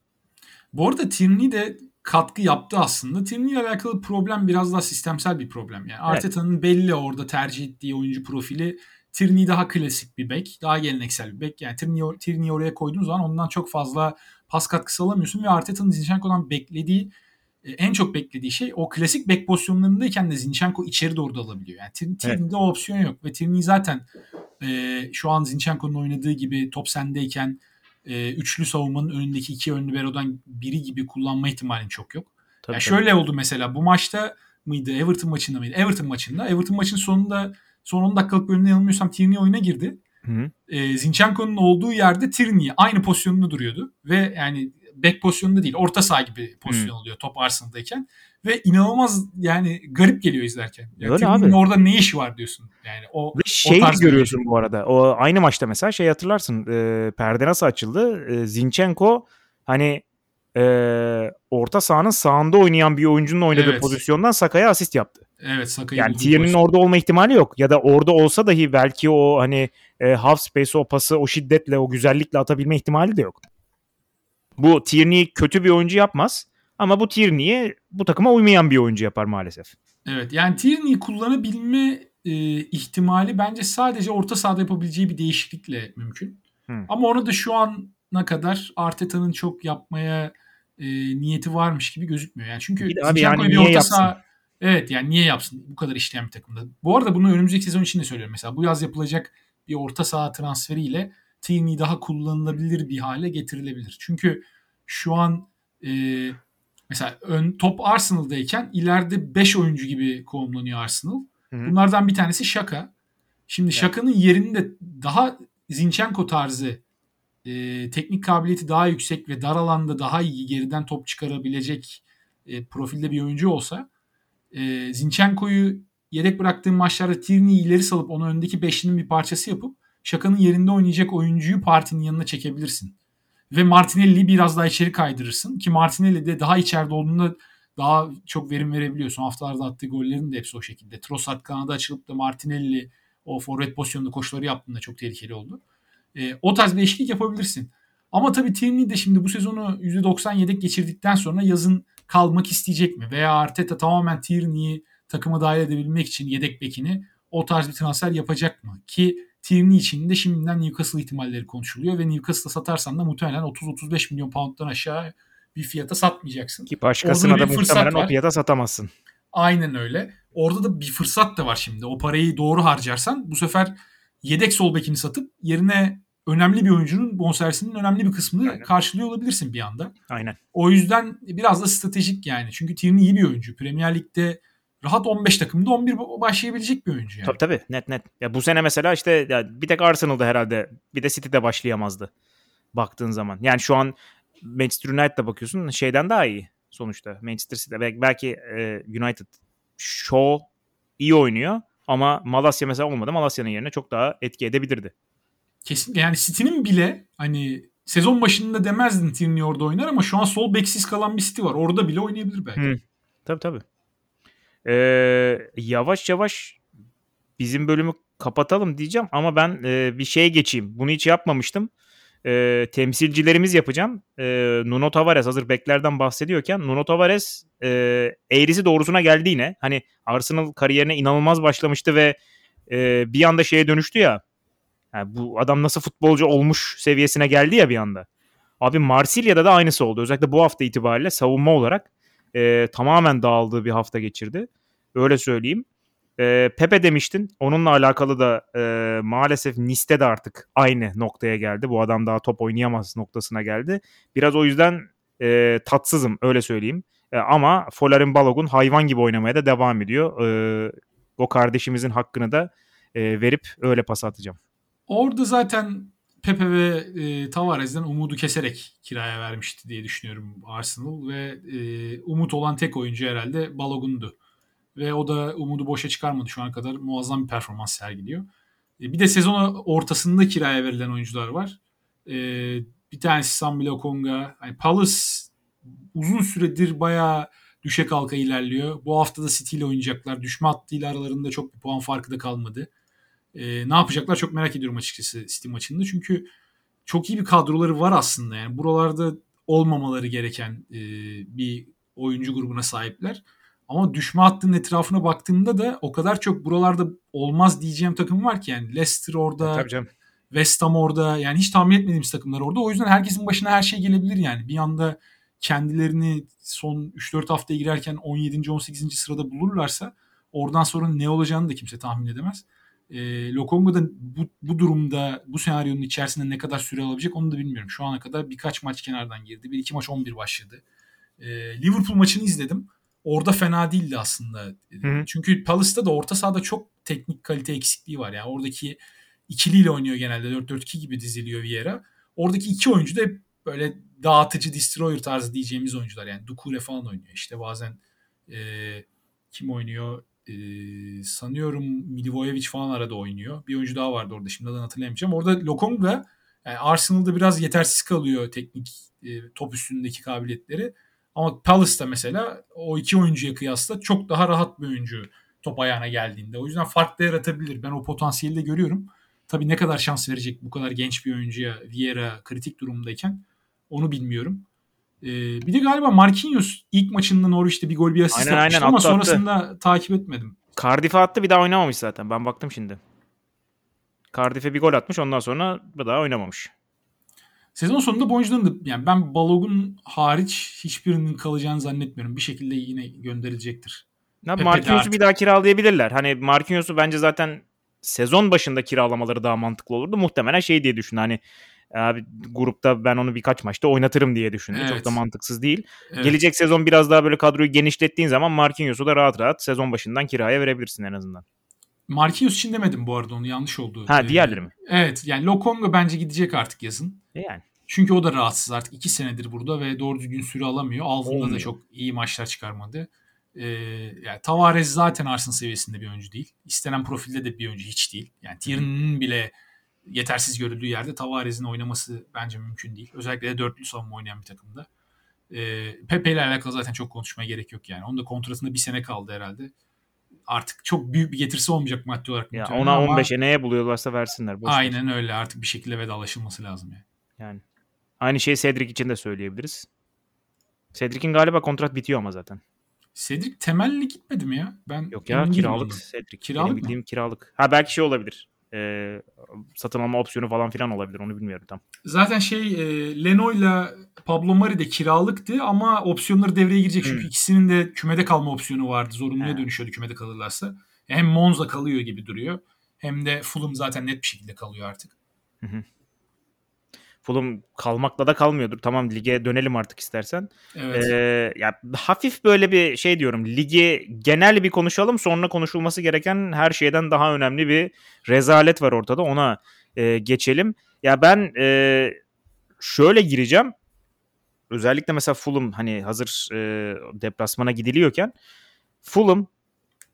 Bu arada Tierney de katkı yaptı aslında. Tierney ile alakalı problem biraz daha sistemsel bir problem. Yani evet. Arteta'nın belli orada tercih ettiği oyuncu profili Tierney daha klasik bir bek, daha geleneksel bir bek. Yani Tierney'i Tierney oraya koyduğun zaman ondan çok fazla pas katkısı alamıyorsun ve Arteta'nın Zinchenko'dan beklediği e, en çok beklediği şey o klasik bek pozisyonlarındayken de Zinchenko içeri doğru da alabiliyor. Yani Tierney'de evet. o opsiyon yok ve Tierney zaten e, şu an Zinchenko'nun oynadığı gibi top sendeyken e, üçlü savunmanın önündeki iki önlü berodan biri gibi kullanma ihtimalin çok yok. Tabii, yani tabii. şöyle oldu mesela bu maçta mıydı Everton maçında mıydı? Everton maçında. Everton maçın sonunda son 10 dakikalık bölümde yanılmıyorsam Tierney oyuna girdi. Hı E, Zinchenko'nun olduğu yerde Tierney aynı pozisyonunda duruyordu ve yani back pozisyonunda değil orta saha gibi pozisyon oluyor top Arsenal'dayken ve inanılmaz yani garip geliyor izlerken. Yani Öyle abi. orada ne iş var diyorsun. Yani o Ve şey o görüyorsun şey. bu arada. O aynı maçta mesela şey hatırlarsın. E, perde nasıl açıldı? E, Zinchenko hani e, orta sahanın sağında oynayan bir oyuncunun oynadığı evet. pozisyondan Saka'ya asist yaptı. Evet Saka'yı Yani Tierney'nin orada olma ihtimali yok. Ya da orada olsa dahi belki o hani e, half space o pası o şiddetle o güzellikle atabilme ihtimali de yok. Bu Tierney kötü bir oyuncu yapmaz. Ama bu Tierney'i bu takıma uymayan bir oyuncu yapar maalesef. Evet yani Tierney'i kullanabilme e, ihtimali bence sadece orta sahada yapabileceği bir değişiklikle mümkün. Hmm. Ama onu da şu ana kadar Arteta'nın çok yapmaya e, niyeti varmış gibi gözükmüyor. Yani çünkü abi yani bir orta yapsın? saha Evet yani niye yapsın bu kadar işleyen bir takımda. Bu arada bunu önümüzdeki sezon için de söylüyorum. Mesela bu yaz yapılacak bir orta saha transferiyle Tierney daha kullanılabilir bir hale getirilebilir. Çünkü şu an e, mesela ön top Arsenal'dayken ileride 5 oyuncu gibi konumlanıyor Arsenal. Hı-hı. Bunlardan bir tanesi Şaka. Şimdi Şaka'nın yerinde daha Zinchenko tarzı e, teknik kabiliyeti daha yüksek ve dar alanda daha iyi geriden top çıkarabilecek e, profilde bir oyuncu olsa e, Zinchenko'yu yedek bıraktığın maçlarda Tierney'i ileri salıp onu öndeki beşlinin bir parçası yapıp Şaka'nın yerinde oynayacak oyuncuyu partinin yanına çekebilirsin ve Martinelli'yi biraz daha içeri kaydırırsın ki Martinelli de daha içeride olduğunda daha çok verim verebiliyor. Son haftalarda attığı gollerin de hepsi o şekilde. Trossard kanada açılıp da Martinelli o forvet pozisyonunda koşuları yaptığında çok tehlikeli oldu. E, o tarz bir değişiklik yapabilirsin. Ama tabii Tierney de şimdi bu sezonu %90 yedek geçirdikten sonra yazın kalmak isteyecek mi? Veya Arteta tamamen Tierney'i takıma dahil edebilmek için yedek bekini o tarz bir transfer yapacak mı? Ki Tierney için de şimdiden Newcastle ihtimalleri konuşuluyor ve Newcastle'a satarsan da muhtemelen 30-35 milyon pound'dan aşağı bir fiyata satmayacaksın. Ki başkasına da muhtemelen o fiyata satamazsın. Aynen öyle. Orada da bir fırsat da var şimdi. O parayı doğru harcarsan bu sefer yedek sol bekini satıp yerine önemli bir oyuncunun bonservisinin önemli bir kısmını Aynen. karşılıyor olabilirsin bir anda. Aynen. O yüzden biraz da stratejik yani. Çünkü Tierney iyi bir oyuncu. Premier Lig'de rahat 15 takımda 11 başlayabilecek bir oyuncu yani. Tabii tabii net net. Ya bu sene mesela işte ya bir tek Arsenal'da herhalde bir de City'de başlayamazdı baktığın zaman. Yani şu an Manchester United'a bakıyorsun şeyden daha iyi sonuçta. Manchester City belki e, United Shaw iyi oynuyor ama Malasya mesela olmadı. Malasya'nın yerine çok daha etki edebilirdi. Kesinlikle yani City'nin bile hani sezon başında demezdin Tierney orada oynar ama şu an sol beksiz kalan bir City var. Orada bile oynayabilir belki. Hmm. Tabii tabii. Ee, yavaş yavaş bizim bölümü kapatalım diyeceğim ama ben e, bir şeye geçeyim. Bunu hiç yapmamıştım. E, temsilcilerimiz yapacağım. E, Nuno Tavares hazır beklerden bahsediyorken Nuno Tavares e, eğrisi doğrusuna geldi yine. Hani Arsenal kariyerine inanılmaz başlamıştı ve e, bir anda şeye dönüştü ya. Yani bu adam nasıl futbolcu olmuş seviyesine geldi ya bir anda. Abi Marsilya'da da aynısı oldu. Özellikle bu hafta itibariyle savunma olarak e, tamamen dağıldığı bir hafta geçirdi. Öyle söyleyeyim. E, Pepe demiştin. Onunla alakalı da e, maalesef Nice'de de artık aynı noktaya geldi. Bu adam daha top oynayamaz noktasına geldi. Biraz o yüzden e, tatsızım öyle söyleyeyim. E, ama Folarin Balogun hayvan gibi oynamaya da devam ediyor. E, o kardeşimizin hakkını da e, verip öyle pas atacağım. Orada zaten Pepe ve e, Tavares'den umudu keserek kiraya vermişti diye düşünüyorum Arsenal ve e, umut olan tek oyuncu herhalde Balogun'du. Ve o da umudu boşa çıkarmadı şu ana kadar muazzam bir performans sergiliyor. E, bir de sezon ortasında kiraya verilen oyuncular var. E, bir tanesi Sambi Lokonga. Yani Palace uzun süredir bayağı düşe kalka ilerliyor. Bu hafta da City ile oynayacaklar. Düşme hattıyla aralarında çok bir puan farkı da kalmadı. E, ne yapacaklar çok merak ediyorum açıkçası City maçında. Çünkü çok iyi bir kadroları var aslında. Yani buralarda olmamaları gereken e, bir oyuncu grubuna sahipler. Ama düşme hattının etrafına baktığımda da o kadar çok buralarda olmaz diyeceğim takım var ki yani Leicester orada, Tabii canım. West Ham orada yani hiç tahmin etmediğimiz takımlar orada. O yüzden herkesin başına her şey gelebilir yani. Bir anda kendilerini son 3-4 haftaya girerken 17. 18. sırada bulurlarsa oradan sonra ne olacağını da kimse tahmin edemez. E, Lokonga da bu, bu durumda bu senaryonun içerisinde ne kadar süre alabilecek onu da bilmiyorum. Şu ana kadar birkaç maç kenardan girdi. Bir iki maç 11 başladı. E, Liverpool maçını izledim. Orada fena değildi aslında. Hı hı. Çünkü Palace'da da orta sahada çok teknik kalite eksikliği var. Yani oradaki ikiliyle oynuyor genelde. 4-4-2 gibi diziliyor Vieira. Oradaki iki oyuncu da hep böyle dağıtıcı, destroyer tarzı diyeceğimiz oyuncular. Yani Dukure falan oynuyor. İşte bazen e, kim oynuyor? E, sanıyorum Milivojevic falan arada oynuyor. Bir oyuncu daha vardı orada. Şimdi adını hatırlayamayacağım. Orada Lokonga yani Arsenal'da biraz yetersiz kalıyor teknik e, top üstündeki kabiliyetleri. Ama Palace'da mesela o iki oyuncuya kıyasla çok daha rahat bir oyuncu top ayağına geldiğinde. O yüzden fark da yaratabilir. Ben o potansiyeli de görüyorum. Tabii ne kadar şans verecek bu kadar genç bir oyuncuya Vieira kritik durumdayken onu bilmiyorum. Ee, bir de galiba Marquinhos ilk maçında Norwich'te bir gol bir asist Aynen, atmıştı aynen, ama attı, sonrasında takip etmedim. Cardiff'e attı bir daha oynamamış zaten. Ben baktım şimdi. Cardiff'e bir gol atmış ondan sonra bir daha oynamamış. Sezon sonunda bu oyuncuların da yani ben Balogun hariç hiçbirinin kalacağını zannetmiyorum. Bir şekilde yine gönderilecektir. Ya Marquinhos'u bir daha kiralayabilirler. Hani Marquinhos'u bence zaten sezon başında kiralamaları daha mantıklı olurdu. Muhtemelen şey diye düşün hani abi grupta ben onu birkaç maçta oynatırım diye düşündü. Evet. Çok da mantıksız değil. Evet. Gelecek sezon biraz daha böyle kadroyu genişlettiğin zaman Marquinhos'u da rahat rahat sezon başından kiraya verebilirsin en azından. Marquinhos için demedim bu arada onu yanlış oldu. Ha Ee, diğerleri mi? Evet yani Lokonga bence gidecek artık yazın. E Yani. Çünkü o da rahatsız artık. iki senedir burada ve doğru düzgün süre alamıyor. Altında da çok iyi maçlar çıkarmadı. Ee, yani Tavares zaten Arsenal seviyesinde bir oyuncu değil. İstenen profilde de bir oyuncu hiç değil. Yani Tierney'nin bile yetersiz görüldüğü yerde Tavares'in oynaması bence mümkün değil. Özellikle de dörtlü savunma oynayan bir takımda. Ee, Pepe ile alakalı zaten çok konuşmaya gerek yok yani. Onun da kontratında bir sene kaldı herhalde. Artık çok büyük bir getirisi olmayacak maddi olarak. Ya ona ama 15'e neye buluyorlarsa versinler. Boş. Aynen öyle artık bir şekilde vedalaşılması lazım yani. Yani. Aynı şeyi Cedric için de söyleyebiliriz. Cedric'in galiba kontrat bitiyor ama zaten. Cedric temelli gitmedi mi ya? Ben Yok ya kiralık. Cedric. Kiralık Benim mı? bildiğim kiralık. Ha belki şey olabilir. Ee, satın alma opsiyonu falan filan olabilir. Onu bilmiyorum tam. Zaten şey e, Leno'yla Pablo Mari de kiralıktı ama opsiyonları devreye girecek. Çünkü Hmm. ikisinin de kümede kalma opsiyonu vardı. Zorunluya He. dönüşüyordu kümede kalırlarsa. Hem Monza kalıyor gibi duruyor. Hem de Fulham zaten net bir şekilde kalıyor artık. Fulham kalmakla da kalmıyordur. Tamam lige dönelim artık istersen. Evet. Ee, ya hafif böyle bir şey diyorum. Ligi genel bir konuşalım. Sonra konuşulması gereken her şeyden daha önemli bir rezalet var ortada. Ona e, geçelim. Ya ben e, şöyle gireceğim. Özellikle mesela Fulham hani hazır e, deplasmana gidiliyorken Fulham,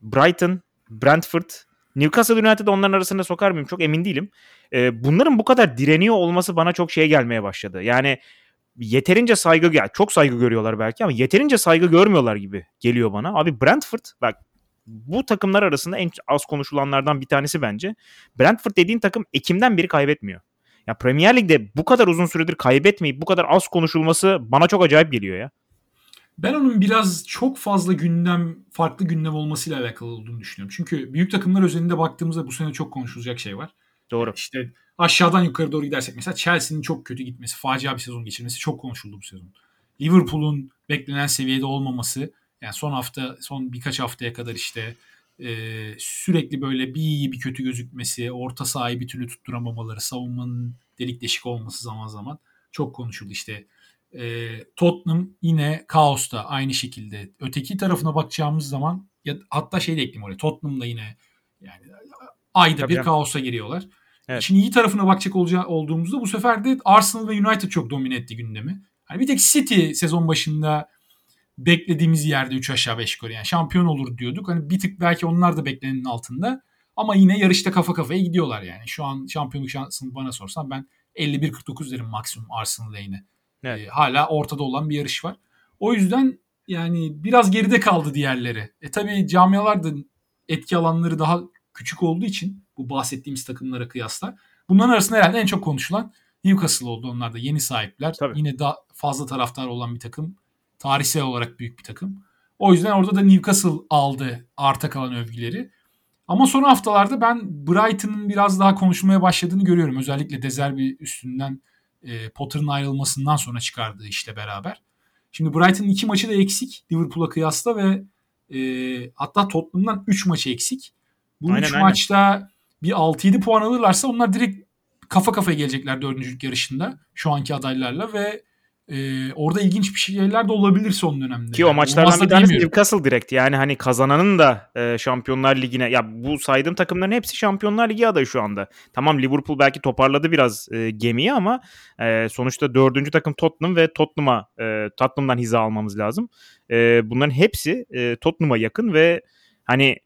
Brighton, Brentford, Newcastle United'ı onların arasında sokar mıyım çok emin değilim. E, bunların bu kadar direniyor olması bana çok şey gelmeye başladı. Yani yeterince saygı ya çok saygı görüyorlar belki ama yeterince saygı görmüyorlar gibi geliyor bana. Abi Brentford bak bu takımlar arasında en az konuşulanlardan bir tanesi bence. Brentford dediğin takım Ekim'den beri kaybetmiyor. Ya Premier Lig'de bu kadar uzun süredir kaybetmeyip bu kadar az konuşulması bana çok acayip geliyor ya. Ben onun biraz çok fazla gündem, farklı gündem olmasıyla alakalı olduğunu düşünüyorum. Çünkü büyük takımlar özelinde baktığımızda bu sene çok konuşulacak şey var. Doğru. İşte aşağıdan yukarı doğru gidersek mesela Chelsea'nin çok kötü gitmesi, facia bir sezon geçirmesi çok konuşuldu bu sezon. Liverpool'un beklenen seviyede olmaması, yani son hafta, son birkaç haftaya kadar işte e, sürekli böyle bir iyi bir kötü gözükmesi, orta sahayı bir türlü tutturamamaları, savunmanın delik deşik olması zaman zaman çok konuşuldu işte. E, Tottenham yine kaosta aynı şekilde. Öteki tarafına bakacağımız zaman ya hatta şey de ekleyeyim oraya. Tottenham da yine yani ayda Tabii bir yani. kaosa giriyorlar. Evet. Şimdi iyi tarafına bakacak olacağı, olduğumuzda bu sefer de Arsenal ve United çok domine etti gündemi. Hani bir tek City sezon başında beklediğimiz yerde 3 aşağı 5 yukarı yani şampiyon olur diyorduk. Hani bir tık belki onlar da beklenenin altında. Ama yine yarışta kafa kafaya gidiyorlar yani. Şu an şampiyonluk şansını bana sorsan ben 51-49 derim maksimum Arsenal lehine. Evet. Ee, hala ortada olan bir yarış var. O yüzden yani biraz geride kaldı diğerleri. E tabi camialar da etki alanları daha küçük olduğu için bu bahsettiğimiz takımlara kıyasla bunların arasında herhalde en çok konuşulan Newcastle oldu. Onlar da yeni sahipler. Tabii. Yine daha fazla taraftar olan bir takım. Tarihsel olarak büyük bir takım. O yüzden orada da Newcastle aldı arta kalan övgüleri. Ama son haftalarda ben Brighton'ın biraz daha konuşulmaya başladığını görüyorum. Özellikle Dezerbi üstünden e, Potter'ın ayrılmasından sonra çıkardığı işle beraber. Şimdi Brighton'ın iki maçı da eksik Liverpool'a kıyasla ve e, hatta Tottenham'dan 3 maçı eksik. Bu 3 maçta bir 6-7 puan alırlarsa onlar direkt kafa kafaya gelecekler dördüncülük yarışında şu anki adaylarla ve ee, orada ilginç bir şeyler de olabilir son dönemde. Ki o maçlardan bir tanesi Newcastle direkt. Yani hani kazananın da e, Şampiyonlar Ligi'ne ya bu saydığım takımların hepsi Şampiyonlar Ligi adayı şu anda. Tamam Liverpool belki toparladı biraz e, gemiyi ama e, sonuçta dördüncü takım Tottenham ve Tottenham'a e, Tottenham'dan hiza almamız lazım. E, bunların hepsi e, Tottenham'a yakın ve hani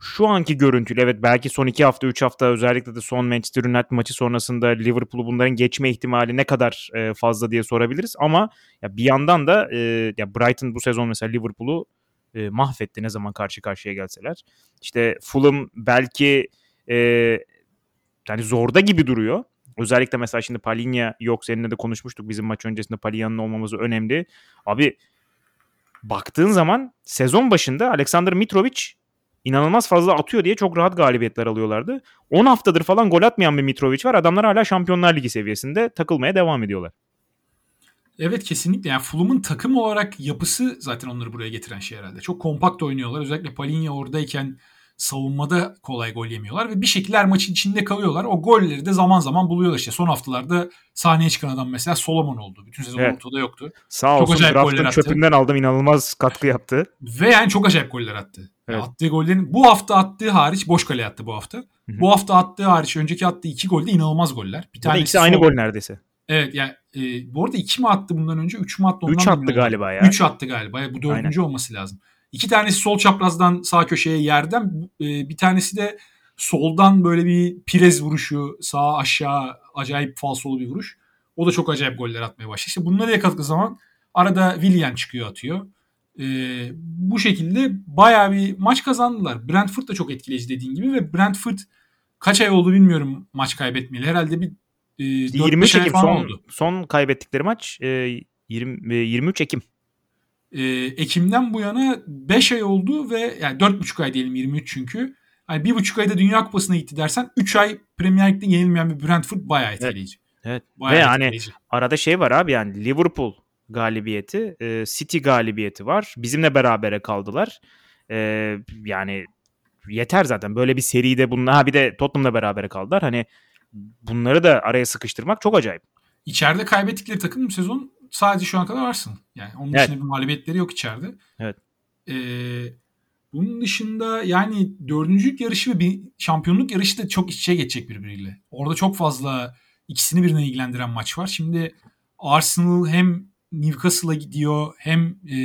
şu anki görüntüyle evet belki son 2 hafta 3 hafta özellikle de son Manchester United maçı sonrasında Liverpool'u bunların geçme ihtimali ne kadar e, fazla diye sorabiliriz ama ya bir yandan da e, ya Brighton bu sezon mesela Liverpool'u e, mahvetti ne zaman karşı karşıya gelseler. İşte Fulham belki e, yani zorda gibi duruyor. Özellikle mesela şimdi Palinha yok seninle de konuşmuştuk bizim maç öncesinde Palinya'nın olmaması önemli. Abi baktığın zaman sezon başında Alexander Mitrovic inanılmaz fazla atıyor diye çok rahat galibiyetler alıyorlardı. 10 haftadır falan gol atmayan bir Mitrovic var. Adamlar hala Şampiyonlar Ligi seviyesinde takılmaya devam ediyorlar. Evet kesinlikle. Yani Fulham'ın takım olarak yapısı zaten onları buraya getiren şey herhalde. Çok kompakt oynuyorlar. Özellikle Palinha oradayken savunmada kolay gol yemiyorlar ve bir şekilde her maçın içinde kalıyorlar. O golleri de zaman zaman buluyorlar işte. Son haftalarda sahneye çıkan adam mesela Solomon oldu. Bütün sezon evet. ortada yoktu. Sağ çok olsun draftın çöpünden aldım inanılmaz katkı yaptı. Ve yani çok acayip goller attı. Evet. Attığı gollerin bu hafta attığı hariç boş kale attı bu hafta. Hı-hı. Bu hafta attığı hariç önceki attığı iki golde inanılmaz goller. Bir tanesi ikisi aynı gol neredeyse. Evet yani e, bu arada iki mi attı bundan önce? Üç mü attı? Ondan üç attı galiba ya. Üç attı galiba. Bu dördüncü Aynen. olması lazım. İki tanesi sol çaprazdan sağ köşeye yerden. E, bir tanesi de soldan böyle bir pirez vuruşu. Sağ aşağı acayip falsolu bir vuruş. O da çok acayip goller atmaya başladı. İşte bunları yakaladığı zaman arada Willian çıkıyor atıyor. E, bu şekilde baya bir maç kazandılar. Brentford da çok etkileyici dediğin gibi ve Brentford kaç ay oldu bilmiyorum maç kaybetmeyeli. Herhalde bir e, 23 Ekim son, oldu. son kaybettikleri maç e, 20, e, 23 Ekim. E, Ekim'den bu yana 5 ay oldu ve yani 4,5 ay diyelim 23 çünkü. Hani bir buçuk ayda Dünya Kupası'na gitti dersen 3 ay Premier Lig'de yenilmeyen bir Brentford bayağı etkileyici. Evet. evet. Bayağı ve hani arada şey var abi yani Liverpool galibiyeti, e, City galibiyeti var. Bizimle berabere kaldılar. E, yani yeter zaten. Böyle bir seride bunlar. Ha bir de Tottenham'la berabere kaldılar. Hani bunları da araya sıkıştırmak çok acayip. İçeride kaybettikleri takım sezon sadece şu an kadar varsın. Yani onun dışında evet. bir mağlubiyetleri yok içeride. Evet. Ee, bunun dışında yani dördüncülük yarışı ve bir şampiyonluk yarışı da çok iç içe geçecek birbiriyle. Orada çok fazla ikisini birine ilgilendiren maç var. Şimdi Arsenal hem Newcastle'a gidiyor hem e,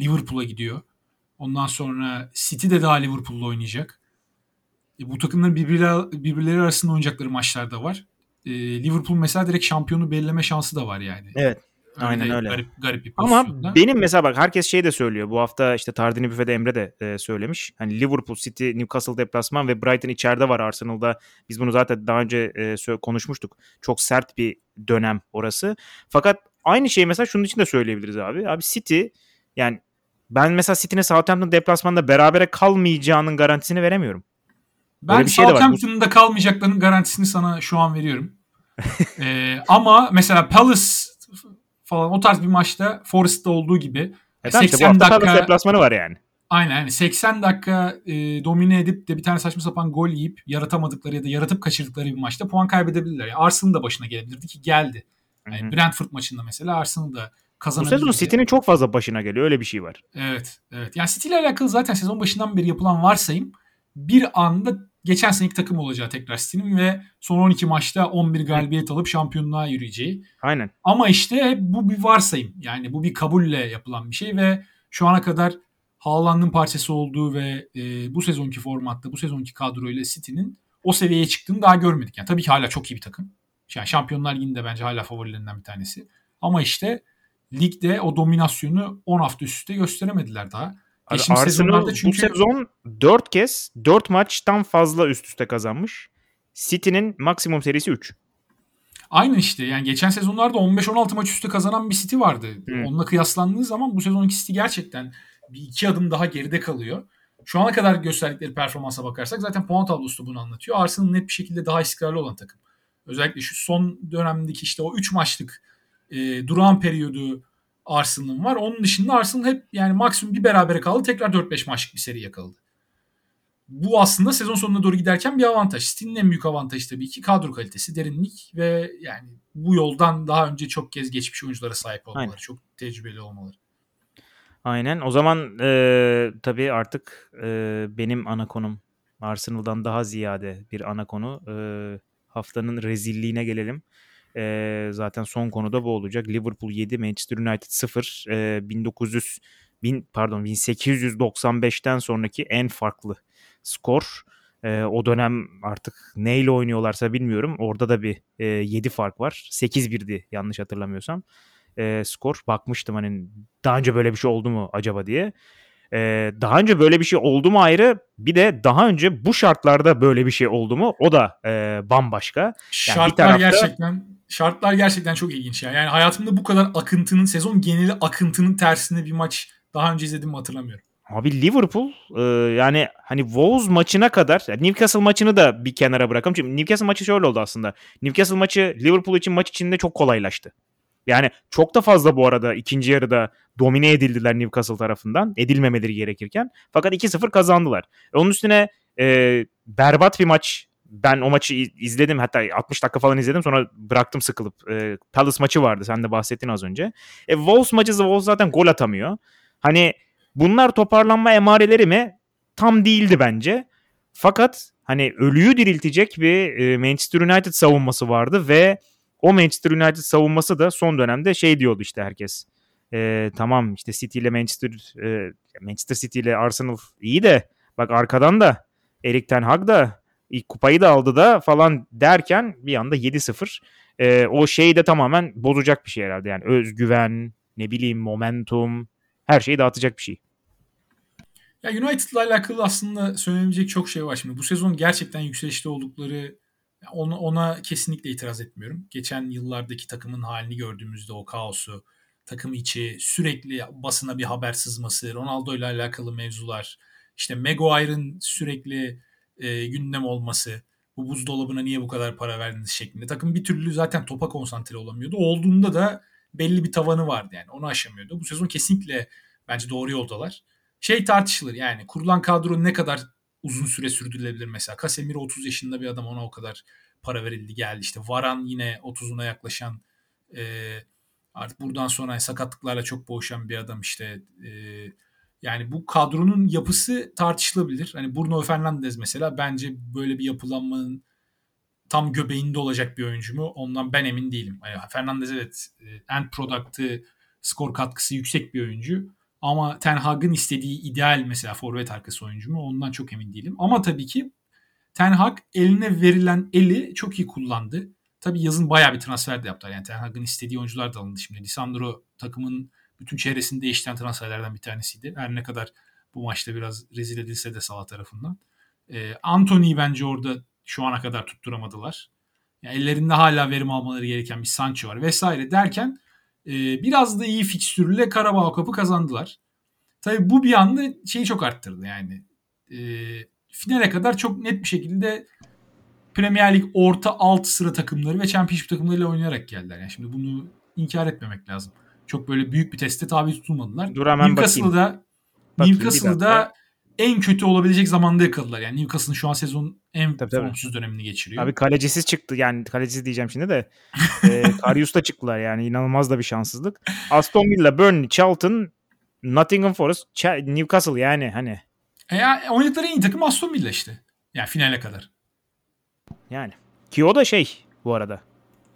Liverpool'a gidiyor. Ondan sonra City de daha Liverpool'la oynayacak. E, bu takımların birbirleri, birbirleri arasında oynayacakları maçlar da var. E, Liverpool mesela direkt şampiyonu belirleme şansı da var yani. Evet. Öyle Aynen öyle. Garip, garip bir Ama benim mesela bak herkes şey de söylüyor. Bu hafta işte Tardini Büfe'de Emre de e, söylemiş. Hani Liverpool, City, Newcastle deplasman ve Brighton içeride var Arsenal'da. Biz bunu zaten daha önce e, konuşmuştuk. Çok sert bir dönem orası. Fakat aynı şeyi mesela şunun için de söyleyebiliriz abi. Abi City yani ben mesela City'nin Southampton deplasmanda berabere kalmayacağının garantisini veremiyorum. Ben şey Southampton'da kalmayacaklarının garantisini sana şu an veriyorum. ee, ama mesela Palace falan o tarz bir maçta Forest'ta olduğu gibi e 80 işte, dakika deplasmanı var yani. Aynen yani 80 dakika e, domine edip de bir tane saçma sapan gol yiyip yaratamadıkları ya da yaratıp kaçırdıkları bir maçta puan kaybedebilirler. Yani Arsenal'ın da başına gelebilirdi ki geldi. Yani. Brentford maçında mesela Arsenal da kazanabilirdi. Bu sezon City'nin çok fazla başına geliyor. Öyle bir şey var. Evet. evet. Yani City ile alakalı zaten sezon başından beri yapılan varsayım bir anda geçen seneki takım olacağı tekrar City'nin ve son 12 maçta 11 galibiyet alıp şampiyonluğa yürüyeceği. Aynen. Ama işte bu bir varsayım. Yani bu bir kabulle yapılan bir şey ve şu ana kadar Haaland'ın parçası olduğu ve e, bu sezonki formatta, bu sezonki kadroyla City'nin o seviyeye çıktığını daha görmedik. Yani tabii ki hala çok iyi bir takım. Yani Şampiyonlar Ligi'nde bence hala favorilerinden bir tanesi. Ama işte ligde o dominasyonu 10 hafta üstte gösteremediler daha. Geçmiş Arsenal çünkü... bu sezon 4 kez 4 maçtan fazla üst üste kazanmış. City'nin maksimum serisi 3. Aynı işte yani geçen sezonlarda 15-16 maç üstte kazanan bir City vardı. Hmm. Onunla kıyaslandığı zaman bu sezonki City gerçekten bir iki adım daha geride kalıyor. Şu ana kadar gösterdikleri performansa bakarsak zaten puan tablosu da bunu anlatıyor. Arsenal net bir şekilde daha istikrarlı olan takım. Özellikle şu son dönemdeki işte o 3 maçlık e, durağan periyodu Arsenal'ın var. Onun dışında Arsenal hep yani maksimum bir berabere kaldı. Tekrar 4-5 maçlık bir seri yakaladı. Bu aslında sezon sonuna doğru giderken bir avantaj. City'nin en büyük avantajı tabii ki kadro kalitesi, derinlik ve yani bu yoldan daha önce çok kez geçmiş oyunculara sahip olmaları, Aynen. çok tecrübeli olmaları. Aynen. O zaman e, tabii artık e, benim ana konum Arsenal'dan daha ziyade bir ana konu. E, haftanın rezilliğine gelelim. E, zaten son konu da bu olacak. Liverpool 7, Manchester United 0. E, 1900 bin, pardon 1895'ten sonraki en farklı skor. E, o dönem artık neyle oynuyorlarsa bilmiyorum. Orada da bir e, 7 fark var. 8-1'di yanlış hatırlamıyorsam e, skor. Bakmıştım hani daha önce böyle bir şey oldu mu acaba diye. E, daha önce böyle bir şey oldu mu ayrı bir de daha önce bu şartlarda böyle bir şey oldu mu o da e, bambaşka. Yani şartlar tarafta... gerçekten şartlar gerçekten çok ilginç ya. Yani hayatımda bu kadar akıntının sezon geneli akıntının tersinde bir maç daha önce izledim mi hatırlamıyorum. Abi Liverpool e, yani hani Wolves maçına kadar yani Newcastle maçını da bir kenara bırakalım. Çünkü Newcastle maçı şöyle oldu aslında. Newcastle maçı Liverpool için maç içinde çok kolaylaştı. Yani çok da fazla bu arada ikinci yarıda domine edildiler Newcastle tarafından. Edilmemeleri gerekirken. Fakat 2-0 kazandılar. E onun üstüne e, berbat bir maç. Ben o maçı izledim hatta 60 dakika falan izledim sonra bıraktım sıkılıp. E, Palace maçı vardı sen de bahsettin az önce. E, Wolves maçı Wolves zaten gol atamıyor. Hani bunlar toparlanma emareleri mi? Tam değildi bence. Fakat hani ölüyü diriltecek bir e, Manchester United savunması vardı ve o Manchester United savunması da son dönemde şey diyordu işte herkes. E, tamam işte City ile Manchester e, Manchester City ile Arsenal iyi de bak arkadan da Erik Ten Hag da ilk kupayı da aldı da falan derken bir anda 7-0. E, o şeyi de tamamen bozacak bir şey herhalde. Yani özgüven, ne bileyim momentum her şeyi dağıtacak bir şey. Ya United'la alakalı aslında söylenebilecek çok şey var şimdi. Bu sezon gerçekten yükselişte oldukları ona, ona kesinlikle itiraz etmiyorum. Geçen yıllardaki takımın halini gördüğümüzde o kaosu, takım içi sürekli basına bir haber sızması, Ronaldo ile alakalı mevzular, işte Maguire'ın sürekli e, gündem olması, bu buzdolabına niye bu kadar para verdiniz şeklinde. Takım bir türlü zaten topa konsantre olamıyordu. Olduğunda da belli bir tavanı vardı yani onu aşamıyordu. Bu sezon kesinlikle bence doğru yoldalar. Şey tartışılır yani kurulan kadro ne kadar uzun süre sürdürülebilir mesela. Casemiro 30 yaşında bir adam ona o kadar para verildi geldi. İşte Varan yine 30'una yaklaşan e, artık buradan sonra sakatlıklarla çok boğuşan bir adam işte e, yani bu kadronun yapısı tartışılabilir. Hani Bruno Fernandes mesela bence böyle bir yapılanmanın tam göbeğinde olacak bir oyuncu mu? Ondan ben emin değilim. Yani Fernandes evet e, end product'ı skor katkısı yüksek bir oyuncu. Ama Ten Hag'ın istediği ideal mesela forvet arkası oyuncu mu ondan çok emin değilim. Ama tabii ki Ten Hag eline verilen eli çok iyi kullandı. Tabii yazın bayağı bir transfer de yaptılar. Yani Ten Hag'ın istediği oyuncular da alındı şimdi. Lisandro takımın bütün çevresini değiştiren transferlerden bir tanesiydi. Her ne kadar bu maçta biraz rezil edilse de Salah tarafından. Ee, Anthony'yi bence orada şu ana kadar tutturamadılar. Yani ellerinde hala verim almaları gereken bir Sancho var vesaire derken e, biraz da iyi fikstürle Karabağ Cup'ı kazandılar. Tabii bu bir anda şeyi çok arttırdı yani. E, finale kadar çok net bir şekilde Premier Lig orta alt sıra takımları ve Championship takımlarıyla oynayarak geldiler. Yani şimdi bunu inkar etmemek lazım. Çok böyle büyük bir teste tabi tutulmadılar. Dur hemen Newcastle'da bakayım. Newcastle'ı da en kötü olabilecek zamanda yakaladılar. Yani Newcastle'ın şu an sezonun en tabii, formsuz dönemini geçiriyor. Abi kalecisiz çıktı. Yani kalecisiz diyeceğim şimdi de. e, Karius'ta çıktılar yani. inanılmaz da bir şanssızlık. Aston Villa, Burnley, Charlton, Nottingham Forest, Newcastle yani hani. E ya, oynadıkları en iyi takım Aston Villa işte. Yani finale kadar. Yani. Ki o da şey bu arada.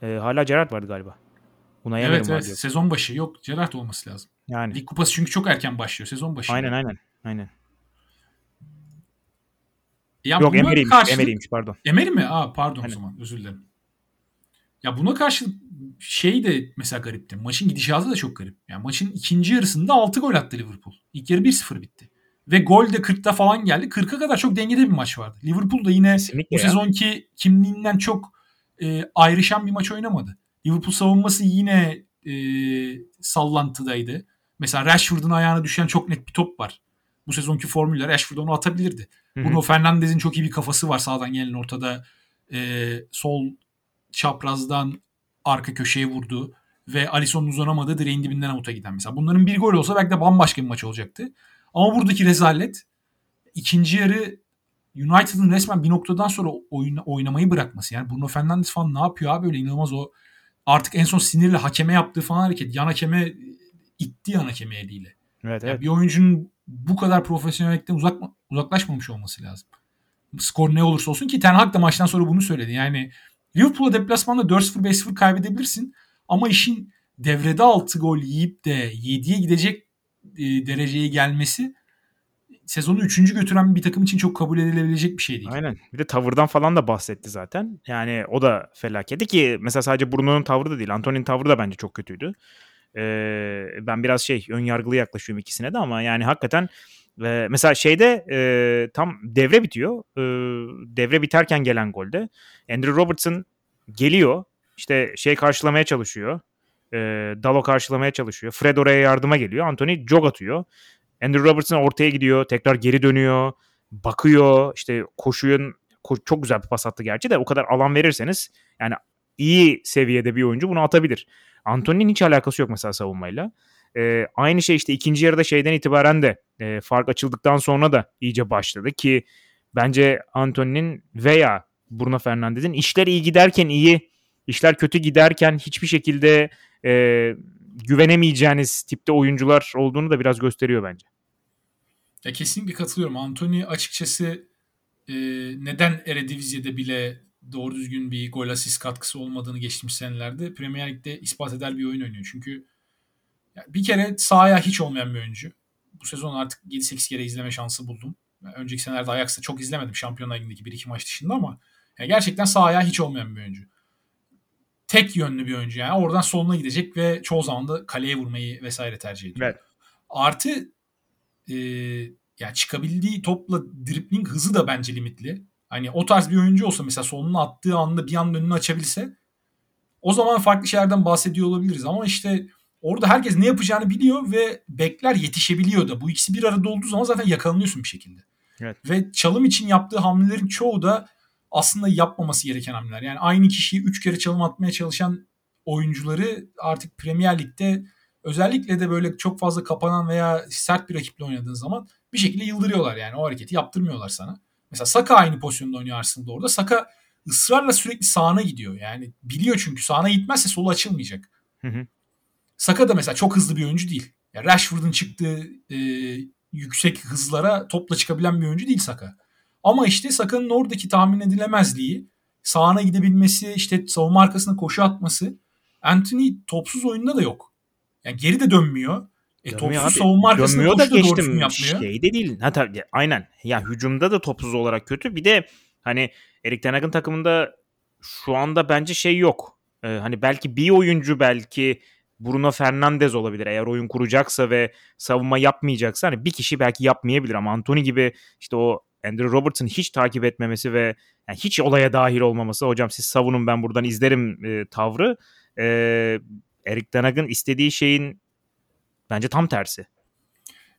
E, hala Gerrard vardı galiba. Buna evet evet. Sezon başı. Yok Gerrard olması lazım. Yani. Lig kupası çünkü çok erken başlıyor. Sezon başı. Aynen aynen. Aynen. Ya Yok Emery'ymiş, karşılık... Emery'ymiş pardon. Emery mi? Aa pardon Aynen. o zaman özür dilerim. Ya buna karşı şey de mesela garipti. Maçın gidişatı da çok garip. Yani maçın ikinci yarısında 6 gol attı Liverpool. İlk yarı 1-0 bitti. Ve gol de 40'ta falan geldi. 40'a kadar çok dengede bir maç vardı. Liverpool da yine Kesinlikle bu ya. sezonki kimliğinden çok e, ayrışan bir maç oynamadı. Liverpool savunması yine e, sallantıdaydı. Mesela Rashford'un ayağına düşen çok net bir top var. Bu sezonki formüller Rashford onu atabilirdi. Hı-hı. Bruno Fernandes'in çok iyi bir kafası var sağdan gelen ortada. E, sol çaprazdan arka köşeye vurdu ve Alisson'un uzanamadığı direğin dibinden avuta giden mesela. Bunların bir gol olsa belki de bambaşka bir maç olacaktı. Ama buradaki rezalet ikinci yarı United'ın resmen bir noktadan sonra oyun, oynamayı bırakması. Yani Bruno Fernandes falan ne yapıyor abi öyle inanılmaz o artık en son sinirle hakeme yaptığı falan hareket. Yan hakeme itti yan hakeme eliyle. Evet, yani evet. Bir oyuncunun bu kadar profesyonellikten uzak, uzaklaşmamış olması lazım. Skor ne olursa olsun ki Ten Hag da maçtan sonra bunu söyledi. Yani Liverpool'a deplasmanda 4-0 5-0 kaybedebilirsin ama işin devrede 6 gol yiyip de 7'ye gidecek e, dereceye gelmesi sezonu 3. götüren bir takım için çok kabul edilebilecek bir şey değil. Aynen. Bir de tavırdan falan da bahsetti zaten. Yani o da felaketti ki mesela sadece Bruno'nun tavrı da değil. Antonio'nun tavrı da bence çok kötüydü. Ee, ben biraz şey ön yargılı yaklaşıyorum ikisine de ama yani hakikaten e, mesela şeyde e, tam devre bitiyor. E, devre biterken gelen golde Andrew Robertson geliyor. işte şey karşılamaya çalışıyor. E, Dalo karşılamaya çalışıyor. Fred oraya yardıma geliyor. Anthony jog atıyor. Andrew Robertson ortaya gidiyor. Tekrar geri dönüyor. Bakıyor. işte koşuyun ko- çok güzel bir pas attı gerçi de o kadar alan verirseniz yani iyi seviyede bir oyuncu bunu atabilir. Anthony'nin hiç alakası yok mesela savunmayla. E, aynı şey işte ikinci yarıda şeyden itibaren de e, fark açıldıktan sonra da iyice başladı ki bence Anthony'nin veya Bruno Fernandes'in işler iyi giderken iyi, işler kötü giderken hiçbir şekilde e, güvenemeyeceğiniz tipte oyuncular olduğunu da biraz gösteriyor bence. Ya kesinlikle katılıyorum. Anthony açıkçası e, neden Eredivisie'de bile doğru düzgün bir gol asist katkısı olmadığını geçtiğimiz senelerde Premier Lig'de ispat eder bir oyun oynuyor. Çünkü bir kere sahaya hiç olmayan bir oyuncu. Bu sezon artık 7-8 kere izleme şansı buldum. önceki senelerde Ajax'ta çok izlemedim Şampiyonlar Ligi'ndeki 1-2 maç dışında ama yani gerçekten sahaya hiç olmayan bir oyuncu. Tek yönlü bir oyuncu yani. Oradan soluna gidecek ve çoğu zaman da kaleye vurmayı vesaire tercih ediyor. Evet. Artı e, yani çıkabildiği topla dribbling hızı da bence limitli. Hani o tarz bir oyuncu olsa mesela soluna attığı anda bir anda önünü açabilse o zaman farklı şeylerden bahsediyor olabiliriz. Ama işte orada herkes ne yapacağını biliyor ve bekler yetişebiliyor da. Bu ikisi bir arada olduğu zaman zaten yakalanıyorsun bir şekilde. Evet. Ve çalım için yaptığı hamlelerin çoğu da aslında yapmaması gereken hamleler. Yani aynı kişiyi 3 kere çalım atmaya çalışan oyuncuları artık Premier Lig'de özellikle de böyle çok fazla kapanan veya sert bir rakiple oynadığın zaman bir şekilde yıldırıyorlar yani o hareketi yaptırmıyorlar sana. Mesela Saka aynı pozisyonda oynuyor Arsenal'da orada. Saka ısrarla sürekli sağına gidiyor. Yani biliyor çünkü sağına gitmezse solu açılmayacak. Hı hı. Saka da mesela çok hızlı bir oyuncu değil. Yani Rashford'un çıktığı e, yüksek hızlara topla çıkabilen bir oyuncu değil Saka. Ama işte Saka'nın oradaki tahmin edilemezliği, sağına gidebilmesi, işte savunma arkasına koşu atması Anthony topsuz oyunda da yok. Yani geri de dönmüyor. E, topsuz abi. savunma arkasında Dönmüyor da geçtim. Şey de değil. Ha tabii aynen. Ya hücumda da topsuz olarak kötü. Bir de hani Erik Ten Hag'ın takımında şu anda bence şey yok. Ee, hani belki bir oyuncu belki Bruno Fernandes olabilir eğer oyun kuracaksa ve savunma yapmayacaksa hani bir kişi belki yapmayabilir ama Anthony gibi işte o Andrew Robertson hiç takip etmemesi ve yani hiç olaya dahil olmaması hocam siz savunun ben buradan izlerim e, tavrı e, Erik Ten Hag'ın istediği şeyin bence tam tersi.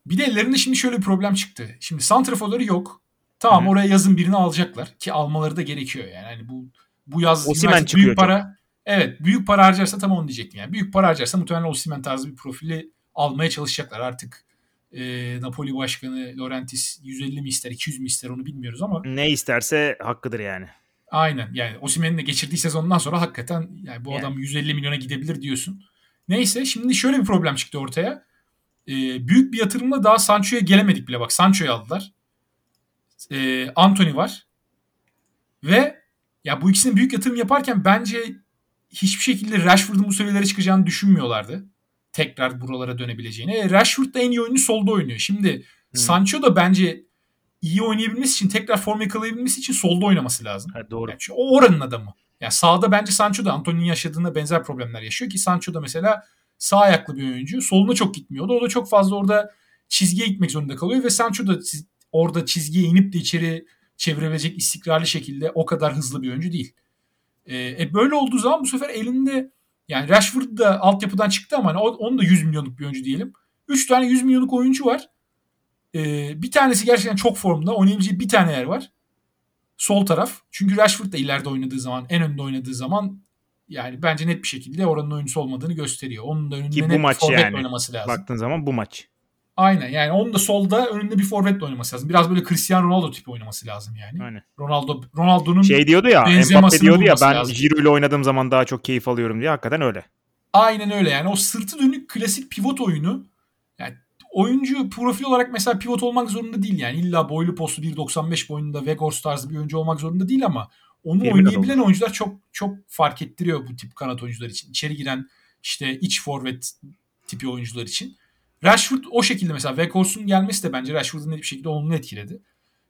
Bir de ellerinde şimdi şöyle bir problem çıktı. Şimdi santraforları yok. Tamam Hı-hı. oraya yazın birini alacaklar ki almaları da gerekiyor yani. Hani bu bu yaz Osimen büyük para çok. Evet büyük para harcarsa tam onu diyecektim yani. Büyük para harcarsa muhtemelen Osimen tarzı bir profili almaya çalışacaklar artık. e, Napoli Başkanı Laurentis 150 mi ister 200 mi ister onu bilmiyoruz ama. Ne isterse hakkıdır yani. Aynen yani Osimhen'in de geçirdiği sezondan sonra hakikaten yani bu yani. adam 150 milyona gidebilir diyorsun. Neyse şimdi şöyle bir problem çıktı ortaya. Ee, büyük bir yatırımla daha Sancho'ya gelemedik bile bak. Sancho'yu aldılar. Ee, Anthony var. Ve ya bu ikisinin büyük yatırım yaparken bence hiçbir şekilde Rashford'un bu seviyelere çıkacağını düşünmüyorlardı. Tekrar buralara dönebileceğini. E, Rashford da en iyi oyunu solda oynuyor. Şimdi hmm. Sancho da bence iyi oynayabilmesi için tekrar form yakalayabilmesi için solda oynaması lazım. Ha, doğru. Yani o oranın adamı. Yani sağda bence Sancho da Antonio'nun yaşadığında benzer problemler yaşıyor ki Sancho da mesela sağ ayaklı bir oyuncu. Soluna çok gitmiyordu. O da çok fazla orada çizgiye gitmek zorunda kalıyor ve Sancho da orada çizgiye inip de içeri çevirebilecek istikrarlı şekilde o kadar hızlı bir oyuncu değil. E, e böyle olduğu zaman bu sefer elinde yani Rashford da altyapıdan çıktı ama hani onun da 100 milyonluk bir oyuncu diyelim. 3 tane 100 milyonluk oyuncu var. Ee, bir tanesi gerçekten çok formda. Oynayabileceği bir tane yer var. Sol taraf. Çünkü Rashford da ileride oynadığı zaman, en önde oynadığı zaman yani bence net bir şekilde oranın oyuncusu olmadığını gösteriyor. Onun da önünde Ki bu maç yani, oynaması lazım. Baktığın zaman bu maç. Aynen yani onun da solda önünde bir forvet oynaması lazım. Biraz böyle Cristiano Ronaldo tipi oynaması lazım yani. Aynen. Ronaldo Ronaldo'nun şey diyordu ya Mbappe diyordu ya ben Giroud ile oynadığım zaman daha çok keyif alıyorum diye hakikaten öyle. Aynen öyle yani o sırtı dönük klasik pivot oyunu oyuncu profil olarak mesela pivot olmak zorunda değil yani illa boylu postlu 1.95 boyunda Weghorst tarzı bir oyuncu olmak zorunda değil ama onu Yemin oynayabilen oyuncular çok çok fark ettiriyor bu tip kanat oyuncular için. İçeri giren işte iç forvet tipi oyuncular için. Rashford o şekilde mesela Weghorst'un gelmesi de bence Rashford'un net bir şekilde olumlu etkiledi.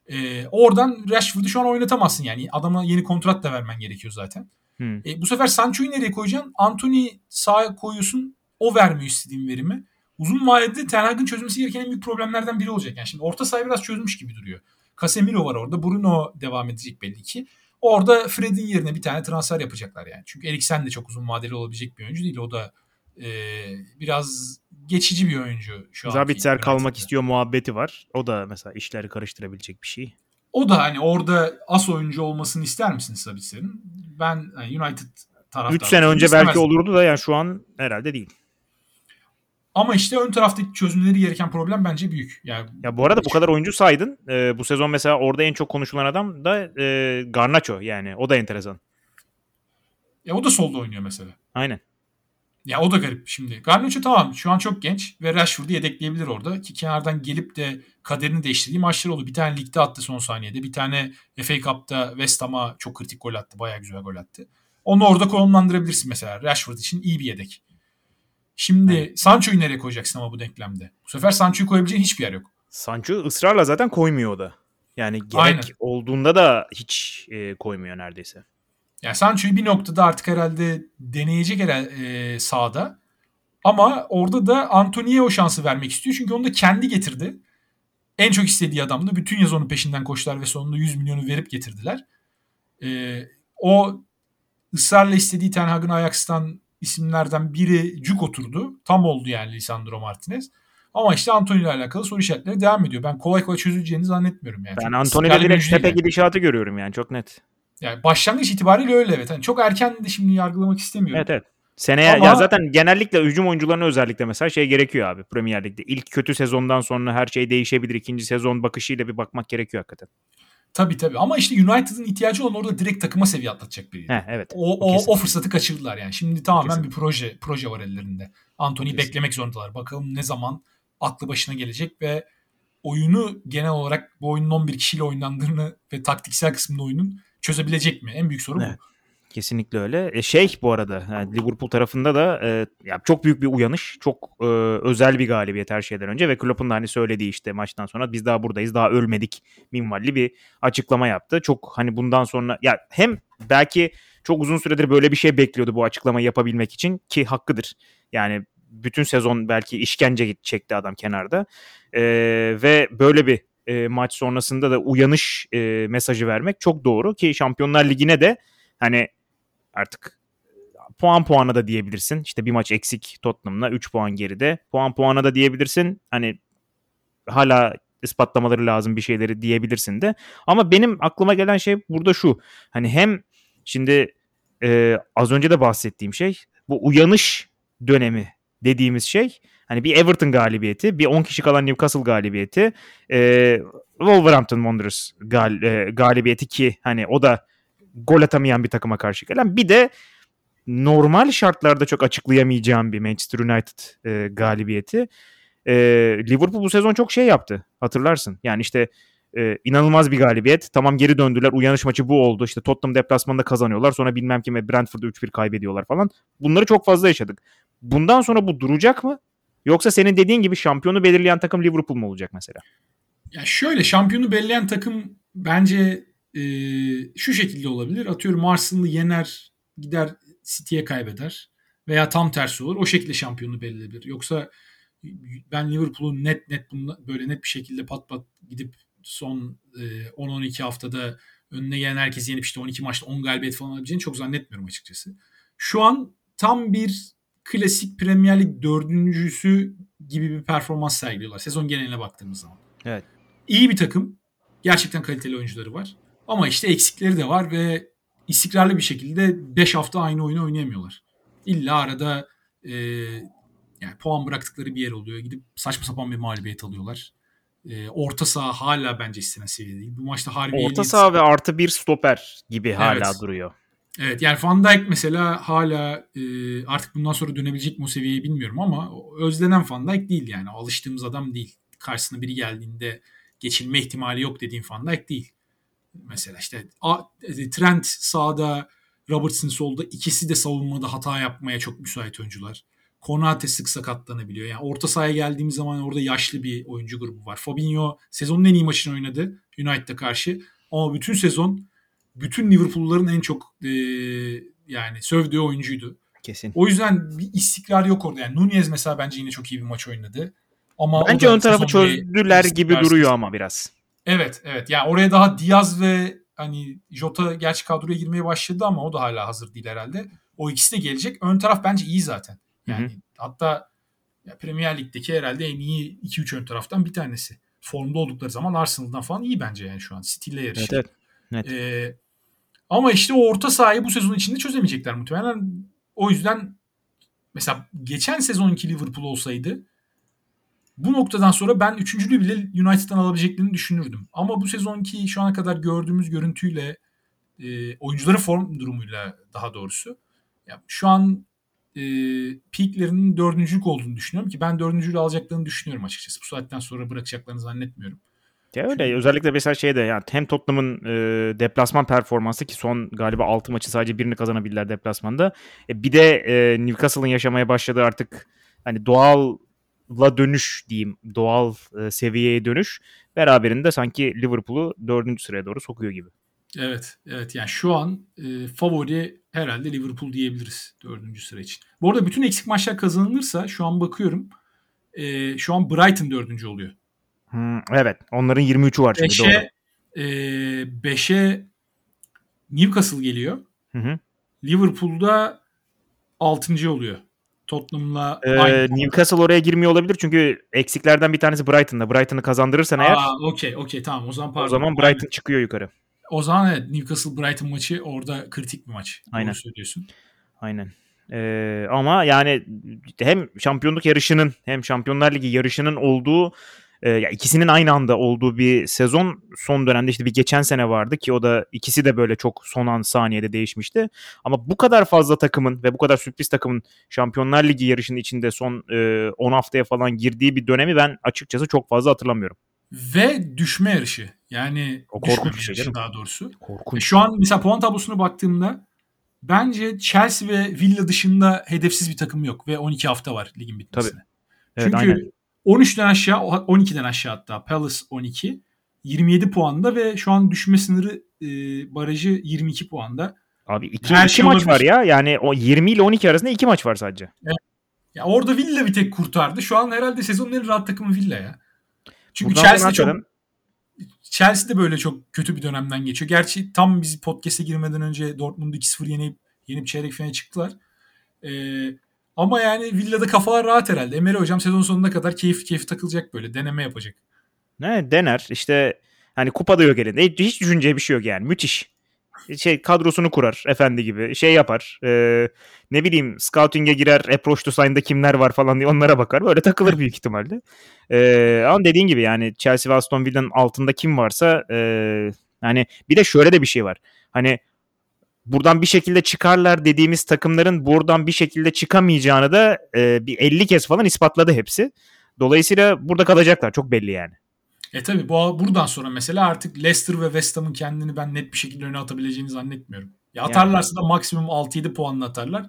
Ee, oradan Rashford'u şu an oynatamazsın yani. Adama yeni kontrat da vermen gerekiyor zaten. Hmm. E, bu sefer Sancho'yu nereye koyacaksın? Anthony sağa koyuyorsun. O vermiyor istediğin verimi. Uzun vadede Ten Hag'ın çözmesi gereken en büyük problemlerden biri olacak. Yani şimdi orta saha biraz çözmüş gibi duruyor. Casemiro var orada. Bruno devam edecek belli ki. Orada Fred'in yerine bir tane transfer yapacaklar yani. Çünkü Eriksen de çok uzun vadeli olabilecek bir oyuncu değil. O da e, biraz geçici bir oyuncu şu an. Zabitzer kalmak istiyor muhabbeti var. O da mesela işleri karıştırabilecek bir şey. O da hani orada as oyuncu olmasını ister misiniz Sabitzer'in? Ben yani United taraftarı. 3 sene önce belki olurdu da yani şu an herhalde değil. Ama işte ön taraftaki çözümleri gereken problem bence büyük. Yani ya bu arada bu kadar oyuncu saydın. Ee, bu sezon mesela orada en çok konuşulan adam da e, Garnacho yani. O da enteresan. Ya o da solda oynuyor mesela. Aynen. Ya o da garip şimdi. Garnacho tamam şu an çok genç ve Rashford'u yedekleyebilir orada. Ki kenardan gelip de kaderini değiştirdiği maçlar oldu. Bir tane ligde attı son saniyede. Bir tane FA Cup'ta West Ham'a çok kritik gol attı. Bayağı güzel gol attı. Onu orada konumlandırabilirsin mesela. Rashford için iyi bir yedek. Şimdi evet. Sancho'yu nereye koyacaksın ama bu denklemde? Bu sefer Sancho'yu koyabileceğin hiçbir yer yok. Sancho ısrarla zaten koymuyor o da. Yani gerek Aynen. olduğunda da hiç e, koymuyor neredeyse. Yani Sancho'yu bir noktada artık herhalde deneyecek herhalde, e, sahada. Ama orada da Antony'ye o şansı vermek istiyor. Çünkü onu da kendi getirdi. En çok istediği adamdı. Bütün yaz onun peşinden koştular ve sonunda 100 milyonu verip getirdiler. E, o ısrarla istediği Ten Hag'ın Ajax'tan isimlerden biri cuk oturdu. Tam oldu yani Lisandro Martinez. Ama işte Anthony ile alakalı soru işaretleri devam ediyor. Ben kolay kolay çözüleceğini zannetmiyorum yani. Ben Anthony'de direkt tepe gidişatı görüyorum yani çok net. Yani başlangıç itibariyle öyle evet. Yani çok erken de şimdi yargılamak istemiyorum. Evet evet. Seneye Ama, ya zaten genellikle hücum oyuncularına özellikle mesela şey gerekiyor abi Premier Lig'de. İlk kötü sezondan sonra her şey değişebilir. İkinci sezon bakışıyla bir bakmak gerekiyor hakikaten. Tabii tabii ama işte United'ın ihtiyacı olan orada direkt takıma seviye atlatacak biri. He, evet. O, o, o, fırsatı kaçırdılar yani. Şimdi tamamen bir proje proje var ellerinde. Anthony'yi beklemek zorundalar. Bakalım ne zaman aklı başına gelecek ve oyunu genel olarak bu oyunun 11 kişiyle oynandığını ve taktiksel kısmında oyunun çözebilecek mi? En büyük soru evet. bu. Kesinlikle öyle. E, şey bu arada yani Liverpool tarafında da e, ya çok büyük bir uyanış. Çok e, özel bir galibiyet her şeyden önce ve Klopp'un da hani söylediği işte maçtan sonra biz daha buradayız daha ölmedik minvalli bir açıklama yaptı. Çok hani bundan sonra ya hem belki çok uzun süredir böyle bir şey bekliyordu bu açıklamayı yapabilmek için ki hakkıdır. Yani bütün sezon belki işkence çekti adam kenarda. E, ve böyle bir e, maç sonrasında da uyanış e, mesajı vermek çok doğru ki Şampiyonlar Ligi'ne de hani artık puan puana da diyebilirsin. İşte bir maç eksik Tottenham'la 3 puan geride. Puan puana da diyebilirsin. Hani hala ispatlamaları lazım bir şeyleri diyebilirsin de. Ama benim aklıma gelen şey burada şu. Hani hem şimdi e, az önce de bahsettiğim şey bu uyanış dönemi dediğimiz şey Hani bir Everton galibiyeti, bir 10 kişi kalan Newcastle galibiyeti, e, Wolverhampton Wanderers gal, e, galibiyeti ki hani o da gol atamayan bir takıma karşı gelen. Bir de normal şartlarda çok açıklayamayacağım bir Manchester United e, galibiyeti. E, Liverpool bu sezon çok şey yaptı hatırlarsın. Yani işte e, inanılmaz bir galibiyet. Tamam geri döndüler. Uyanış maçı bu oldu. İşte Tottenham deplasmanında kazanıyorlar. Sonra bilmem kime Brentford'da 3-1 kaybediyorlar falan. Bunları çok fazla yaşadık. Bundan sonra bu duracak mı? Yoksa senin dediğin gibi şampiyonu belirleyen takım Liverpool mu olacak mesela? Ya şöyle şampiyonu belirleyen takım bence e, şu şekilde olabilir. Atıyorum Arsenal'ı yener gider City'ye kaybeder. Veya tam tersi olur. O şekilde şampiyonu belirleyebilir. Yoksa ben Liverpool'un net net bunla, böyle net bir şekilde pat pat gidip son e, 10-12 haftada önüne gelen herkesi yenip işte 12 maçta 10 galibiyet falan alabileceğini çok zannetmiyorum açıkçası. Şu an tam bir klasik Premier Lig dördüncüsü gibi bir performans sergiliyorlar sezon geneline baktığımız zaman. Evet. İyi bir takım. Gerçekten kaliteli oyuncuları var. Ama işte eksikleri de var ve istikrarlı bir şekilde 5 hafta aynı oyunu oynayamıyorlar. İlla arada e, yani puan bıraktıkları bir yer oluyor. Gidip saçma sapan bir mağlubiyet alıyorlar. E, orta saha hala bence istenen seviyede değil. Bu maçta harbi Orta saha ve artı bir stoper gibi hala Evet. duruyor. Evet yani Van Dijk mesela hala e, artık bundan sonra dönebilecek mi o seviyeyi bilmiyorum ama özlenen Van Dijk değil yani. Alıştığımız adam değil. Karşısına biri geldiğinde geçilme ihtimali yok dediğim Van Dijk değil. Mesela işte e, Trent sağda, Robertson solda ikisi de savunmada hata yapmaya çok müsait oyuncular. Konate sık sakatlanabiliyor. Yani orta sahaya geldiğimiz zaman orada yaşlı bir oyuncu grubu var. Fabinho sezonun en iyi maçını oynadı United'a karşı. Ama bütün sezon bütün Liverpool'ların en çok e, yani sövdüğü oyuncuydu. Kesin. O yüzden bir istikrar yok orada. Yani Nunez mesela bence yine çok iyi bir maç oynadı. Ama Bence ön tarafı çözdüler gibi duruyor ama biraz. Evet evet. Yani oraya daha Diaz ve hani Jota gerçi kadroya girmeye başladı ama o da hala hazır değil herhalde. O ikisi de gelecek. Ön taraf bence iyi zaten. Yani Hı hatta ya Premier Lig'deki herhalde en iyi 2-3 ön taraftan bir tanesi. Formda oldukları zaman Arsenal'dan falan iyi bence yani şu an. City ile Evet, yarışıyor. evet. Evet. Ee, ama işte o orta sahayı bu sezon içinde çözemeyecekler muhtemelen. O yüzden mesela geçen sezonki Liverpool olsaydı bu noktadan sonra ben üçüncülüğü bile United'dan alabileceklerini düşünürdüm. Ama bu sezonki şu ana kadar gördüğümüz görüntüyle e, oyuncuların form durumuyla daha doğrusu ya şu an e, peaklerinin dördüncülük olduğunu düşünüyorum ki ben dördüncülüğü alacaklarını düşünüyorum açıkçası. Bu saatten sonra bırakacaklarını zannetmiyorum. Ya öyle Çünkü- özellikle mesela şeyde yani hem Tottenham'ın e, deplasman performansı ki son galiba 6 maçı sadece birini kazanabildiler deplasmanda. E, bir de e, Newcastle'ın yaşamaya başladığı artık hani doğalla dönüş diyeyim. Doğal e, seviyeye dönüş. Beraberinde sanki Liverpool'u 4. sıraya doğru sokuyor gibi. Evet, evet. Yani şu an e, favori herhalde Liverpool diyebiliriz dördüncü sıra için. Bu arada bütün eksik maçlar kazanılırsa şu an bakıyorum e, şu an Brighton dördüncü oluyor. Hmm, evet. Onların 23'ü var doğru. 5'e e, 5'e Newcastle geliyor. Hı hı. Liverpool'da 6. oluyor. Tottenham'la Ee, aynı. Newcastle oraya girmiyor olabilir çünkü eksiklerden bir tanesi Brighton'da. Brighton'ı kazandırırsan eğer Aa, okey, okey tamam. O zaman pardon. o zaman Brighton çıkıyor yukarı. O zaman evet Newcastle Brighton maçı orada kritik bir maç. Aynen. Doğru söylüyorsun. Aynen. Ee, ama yani hem şampiyonluk yarışının hem Şampiyonlar Ligi yarışının olduğu e, ya ikisinin aynı anda olduğu bir sezon son dönemde işte bir geçen sene vardı ki o da ikisi de böyle çok son an saniyede değişmişti. Ama bu kadar fazla takımın ve bu kadar sürpriz takımın Şampiyonlar Ligi yarışının içinde son e, 10 haftaya falan girdiği bir dönemi ben açıkçası çok fazla hatırlamıyorum. Ve düşme yarışı. Yani O düşme şey yarışı canım. daha doğrusu. E, Korkunç. Şu an mesela puan tablosuna baktığımda bence Chelsea ve Villa dışında hedefsiz bir takım yok ve 12 hafta var ligin bitmesine. Evet, Çünkü aynen. 13'ten aşağı 12'den aşağı hatta Palace 12 27 puanda ve şu an düşme sınırı e, barajı 22 puanda. Abi iki, Her iki şey maç var ya. Yani o 20 ile 12 arasında iki maç var sadece. Ya orada Villa bir tek kurtardı. Şu an herhalde sezonun en rahat takımı Villa ya. Çünkü Buradan Chelsea çok hakikaten- Chelsea de böyle çok kötü bir dönemden geçiyor. Gerçi tam biz podcast'e girmeden önce Dortmund'u 2-0 yenip, yenip çeyrek finale çıktılar. Ee, ama yani Villa'da kafalar rahat herhalde. Emre hocam sezon sonuna kadar keyif keyif takılacak böyle. Deneme yapacak. Ne dener işte hani kupada yok elinde. Hiç, hiç bir şey yok yani. Müthiş. şey kadrosunu kurar efendi gibi şey yapar e, ne bileyim scouting'e girer approach to sign'da kimler var falan diye onlara bakar böyle takılır büyük ihtimalle e, ama dediğin gibi yani Chelsea ve Aston Villa'nın altında kim varsa e, yani bir de şöyle de bir şey var hani buradan bir şekilde çıkarlar dediğimiz takımların buradan bir şekilde çıkamayacağını da e, bir 50 kez falan ispatladı hepsi. Dolayısıyla burada kalacaklar çok belli yani. E tabi bu buradan sonra mesela artık Leicester ve West Ham'ın kendini ben net bir şekilde öne atabileceğini zannetmiyorum. Ya atarlarsa yani. da maksimum 6-7 puanla atarlar.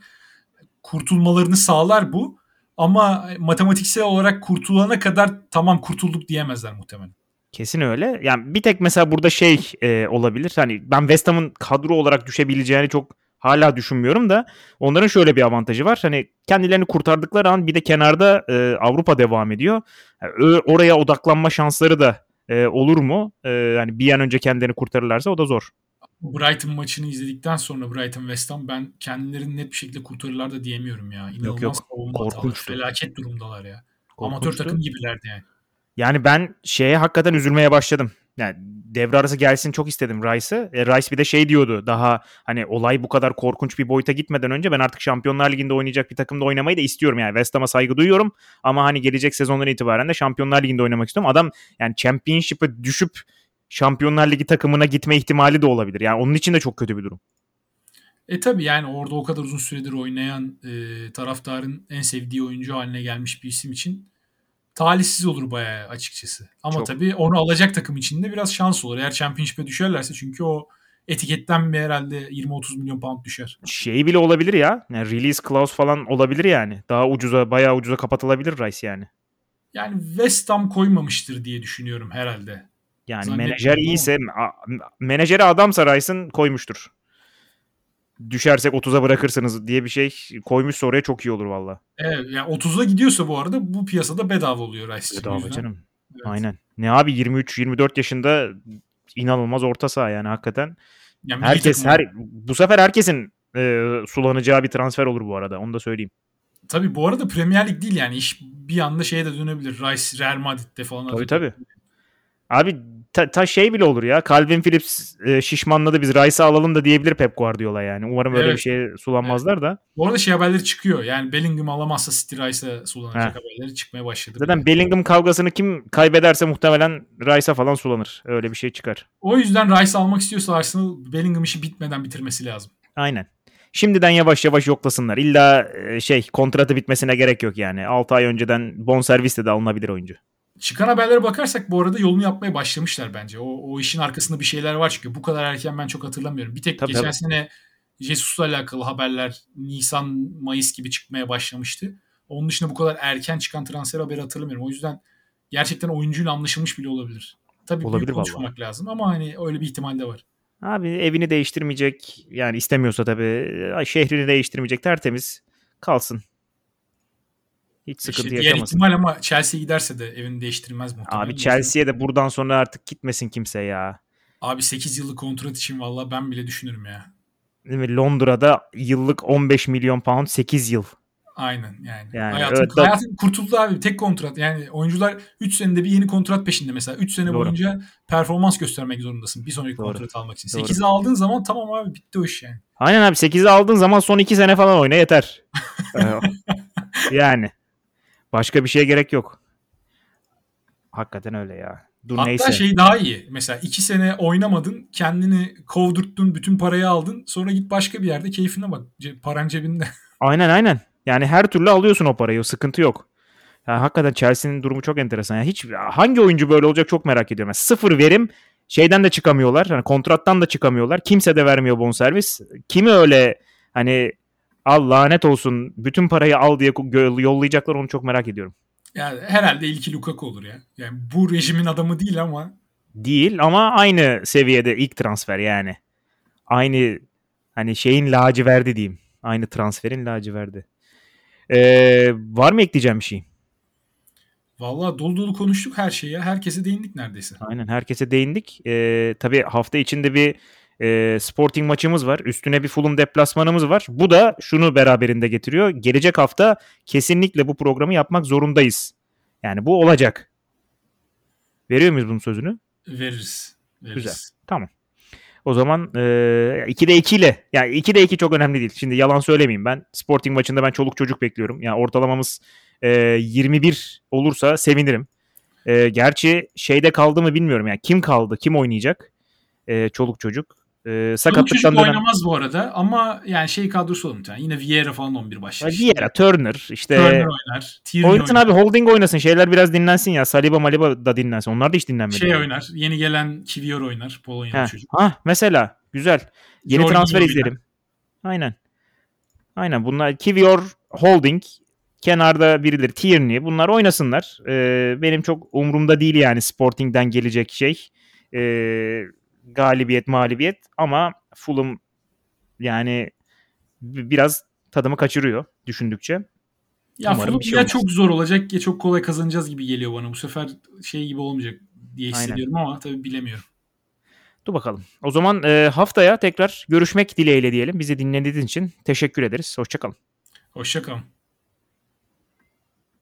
Kurtulmalarını sağlar bu. Ama matematiksel olarak kurtulana kadar tamam kurtulduk diyemezler muhtemelen. Kesin öyle. Yani bir tek mesela burada şey e, olabilir. Hani ben West Ham'ın kadro olarak düşebileceğini çok hala düşünmüyorum da onların şöyle bir avantajı var. Hani kendilerini kurtardıkları an bir de kenarda e, Avrupa devam ediyor. Yani oraya odaklanma şansları da e, olur mu? E, yani bir an önce kendilerini kurtarırlarsa o da zor. Brighton maçını izledikten sonra Brighton West Ham ben kendilerini net bir şekilde kurtarırlar da diyemiyorum ya. İnanılmaz yok, yok. Korkunçtu. Felaket durumdalar ya. Korkunçtu. Amatör takım gibilerdi yani. Yani ben şeye hakikaten üzülmeye başladım. Yani devre arası gelsin çok istedim Rice'ı. E, Rice bir de şey diyordu daha hani olay bu kadar korkunç bir boyuta gitmeden önce ben artık Şampiyonlar Ligi'nde oynayacak bir takımda oynamayı da istiyorum yani. West Ham'a saygı duyuyorum ama hani gelecek sezondan itibaren de Şampiyonlar Ligi'nde oynamak istiyorum. Adam yani Championship'e düşüp Şampiyonlar Ligi takımına gitme ihtimali de olabilir. Yani onun için de çok kötü bir durum. E tabi yani orada o kadar uzun süredir oynayan e, taraftarın en sevdiği oyuncu haline gelmiş bir isim için talihsiz olur bayağı açıkçası. Ama Çok. tabii onu alacak takım içinde biraz şans olur. Eğer Championship'e düşerlerse çünkü o etiketten bir herhalde 20-30 milyon pound düşer. Şey bile olabilir ya. Yani release clause falan olabilir yani. Daha ucuza bayağı ucuza kapatılabilir Rice yani. Yani West Ham koymamıştır diye düşünüyorum herhalde. Yani menajer iyiyse menajeri adamsa Rice'ın koymuştur düşersek 30'a bırakırsınız diye bir şey koymuş oraya çok iyi olur valla. Evet yani 30'a gidiyorsa bu arada bu piyasada bedava oluyor Rice Bedava yüzden. canım. Evet. Aynen. Ne abi 23-24 yaşında inanılmaz orta saha yani hakikaten. Yani Herkes her bu sefer herkesin e, sulanacağı bir transfer olur bu arada. Onu da söyleyeyim. Tabii bu arada Premier Lig değil yani iş bir anda şeye de dönebilir. Rice Real Madrid'de falan. Tabii tabii. Abi ta, ta şey bile olur ya. Calvin Phillips e, şişmanladı biz Rice'ı alalım da diyebilir Pep Guardiola yani. Umarım öyle evet. bir şeye sulanmazlar evet. da. Bu arada şey haberleri çıkıyor. Yani Bellingham alamazsa City Rice'a sulanacak Heh. haberleri çıkmaya başladı. Zaten böyle. Bellingham kavgasını kim kaybederse muhtemelen Rice'a falan sulanır. Öyle bir şey çıkar. O yüzden Rice almak istiyorsa Arsenal Bellingham işi bitmeden bitirmesi lazım. Aynen. Şimdiden yavaş yavaş yoklasınlar. İlla e, şey kontratı bitmesine gerek yok yani. 6 ay önceden bon servisle de alınabilir oyuncu. Çıkan haberlere bakarsak bu arada yolunu yapmaya başlamışlar bence. O, o işin arkasında bir şeyler var çünkü bu kadar erken ben çok hatırlamıyorum. Bir tek tabii, geçen tabii. sene Jesus'la alakalı haberler Nisan, Mayıs gibi çıkmaya başlamıştı. Onun dışında bu kadar erken çıkan transfer haberi hatırlamıyorum. O yüzden gerçekten oyuncuyla anlaşılmış bile olabilir. Tabii olabilir büyük konuşmamak vallahi. lazım ama hani öyle bir ihtimal de var. Abi evini değiştirmeyecek yani istemiyorsa tabii şehrini değiştirmeyecek tertemiz kalsın. Hiç sıkıntı işte yaşamasın. İhtimal ama Chelsea giderse de evini değiştirmez muhtemelen. Abi Chelsea'ye de buradan sonra artık gitmesin kimse ya. Abi 8 yıllık kontrat için valla ben bile düşünürüm ya. Değil mi? Londra'da yıllık 15 milyon pound 8 yıl. Aynen yani. yani hayatın, evet, hayatın kurtuldu abi. Tek kontrat. Yani oyuncular 3 senede bir yeni kontrat peşinde mesela. 3 sene Doğru. boyunca performans göstermek zorundasın. Bir sonraki Doğru. kontrat almak için. 8'i aldığın zaman tamam abi bitti o iş yani. Aynen abi 8'i aldığın zaman son 2 sene falan oyna yeter. yani. Başka bir şeye gerek yok. Hakikaten öyle ya. Dur Hatta neyse. şey daha iyi. Mesela iki sene oynamadın, kendini kovdurttun, bütün parayı aldın. Sonra git başka bir yerde keyfine bak. Ce- paran cebinde. Aynen aynen. Yani her türlü alıyorsun o parayı. O sıkıntı yok. Yani hakikaten Chelsea'nin durumu çok enteresan. Yani hiç hangi oyuncu böyle olacak çok merak ediyorum. Yani sıfır verim şeyden de çıkamıyorlar. Yani kontrattan da çıkamıyorlar. Kimse de vermiyor bonservis. Kimi öyle hani al lanet olsun bütün parayı al diye yollayacaklar onu çok merak ediyorum. Yani herhalde ilki Lukaku olur ya. Yani bu rejimin adamı değil ama. Değil ama aynı seviyede ilk transfer yani. Aynı hani şeyin laciverdi diyeyim. Aynı transferin laciverdi. Ee, var mı ekleyeceğim bir şey? Vallahi dolu dolu konuştuk her şeyi. Herkese değindik neredeyse. Aynen herkese değindik. Ee, tabii hafta içinde bir e, Sporting maçımız var. Üstüne bir Fulham deplasmanımız var. Bu da şunu beraberinde getiriyor. Gelecek hafta kesinlikle bu programı yapmak zorundayız. Yani bu olacak. Veriyor muyuz bunun sözünü? Veririz. veririz. Güzel. Tamam. O zaman e, 2'de 2 ile yani 2'de 2 çok önemli değil. Şimdi yalan söylemeyeyim ben. Sporting maçında ben çoluk çocuk bekliyorum. Yani ortalamamız e, 21 olursa sevinirim. E, gerçi şeyde kaldı mı bilmiyorum. Yani kim kaldı? Kim oynayacak? E, çoluk çocuk. E, sakatlıktan dönen. oynamaz bu arada ama yani şey kadrosu olur muhtemelen. Yine Vieira falan 11 başlar. Ya Vieira, Turner işte Turner oynar. Tierney oynasın oynar. abi holding oynasın. Şeyler biraz dinlensin ya. Saliba Maliba da dinlensin. Onlar da hiç dinlenmedi. Şey yani. oynar. Yeni gelen Kivior oynar. Polonyalı Heh. çocuk. Ha mesela güzel. Yeni Jorginho transfer oynar. izleyelim. Aynen. Aynen bunlar Kivior Holding kenarda birileri Tierney bunlar oynasınlar. Ee, benim çok umurumda değil yani Sporting'den gelecek şey. Ee, galibiyet mağlubiyet ama Fulham yani bi- biraz tadımı kaçırıyor düşündükçe. Ya Umarım Fulham şey ya olmaz. çok zor olacak ya çok kolay kazanacağız gibi geliyor bana. Bu sefer şey gibi olmayacak diye Aynen. hissediyorum ama tabii bilemiyorum. Dur bakalım. O zaman e, haftaya tekrar görüşmek dileğiyle diyelim. Bizi dinlediğiniz için teşekkür ederiz. Hoşçakalın. Hoşçakalın.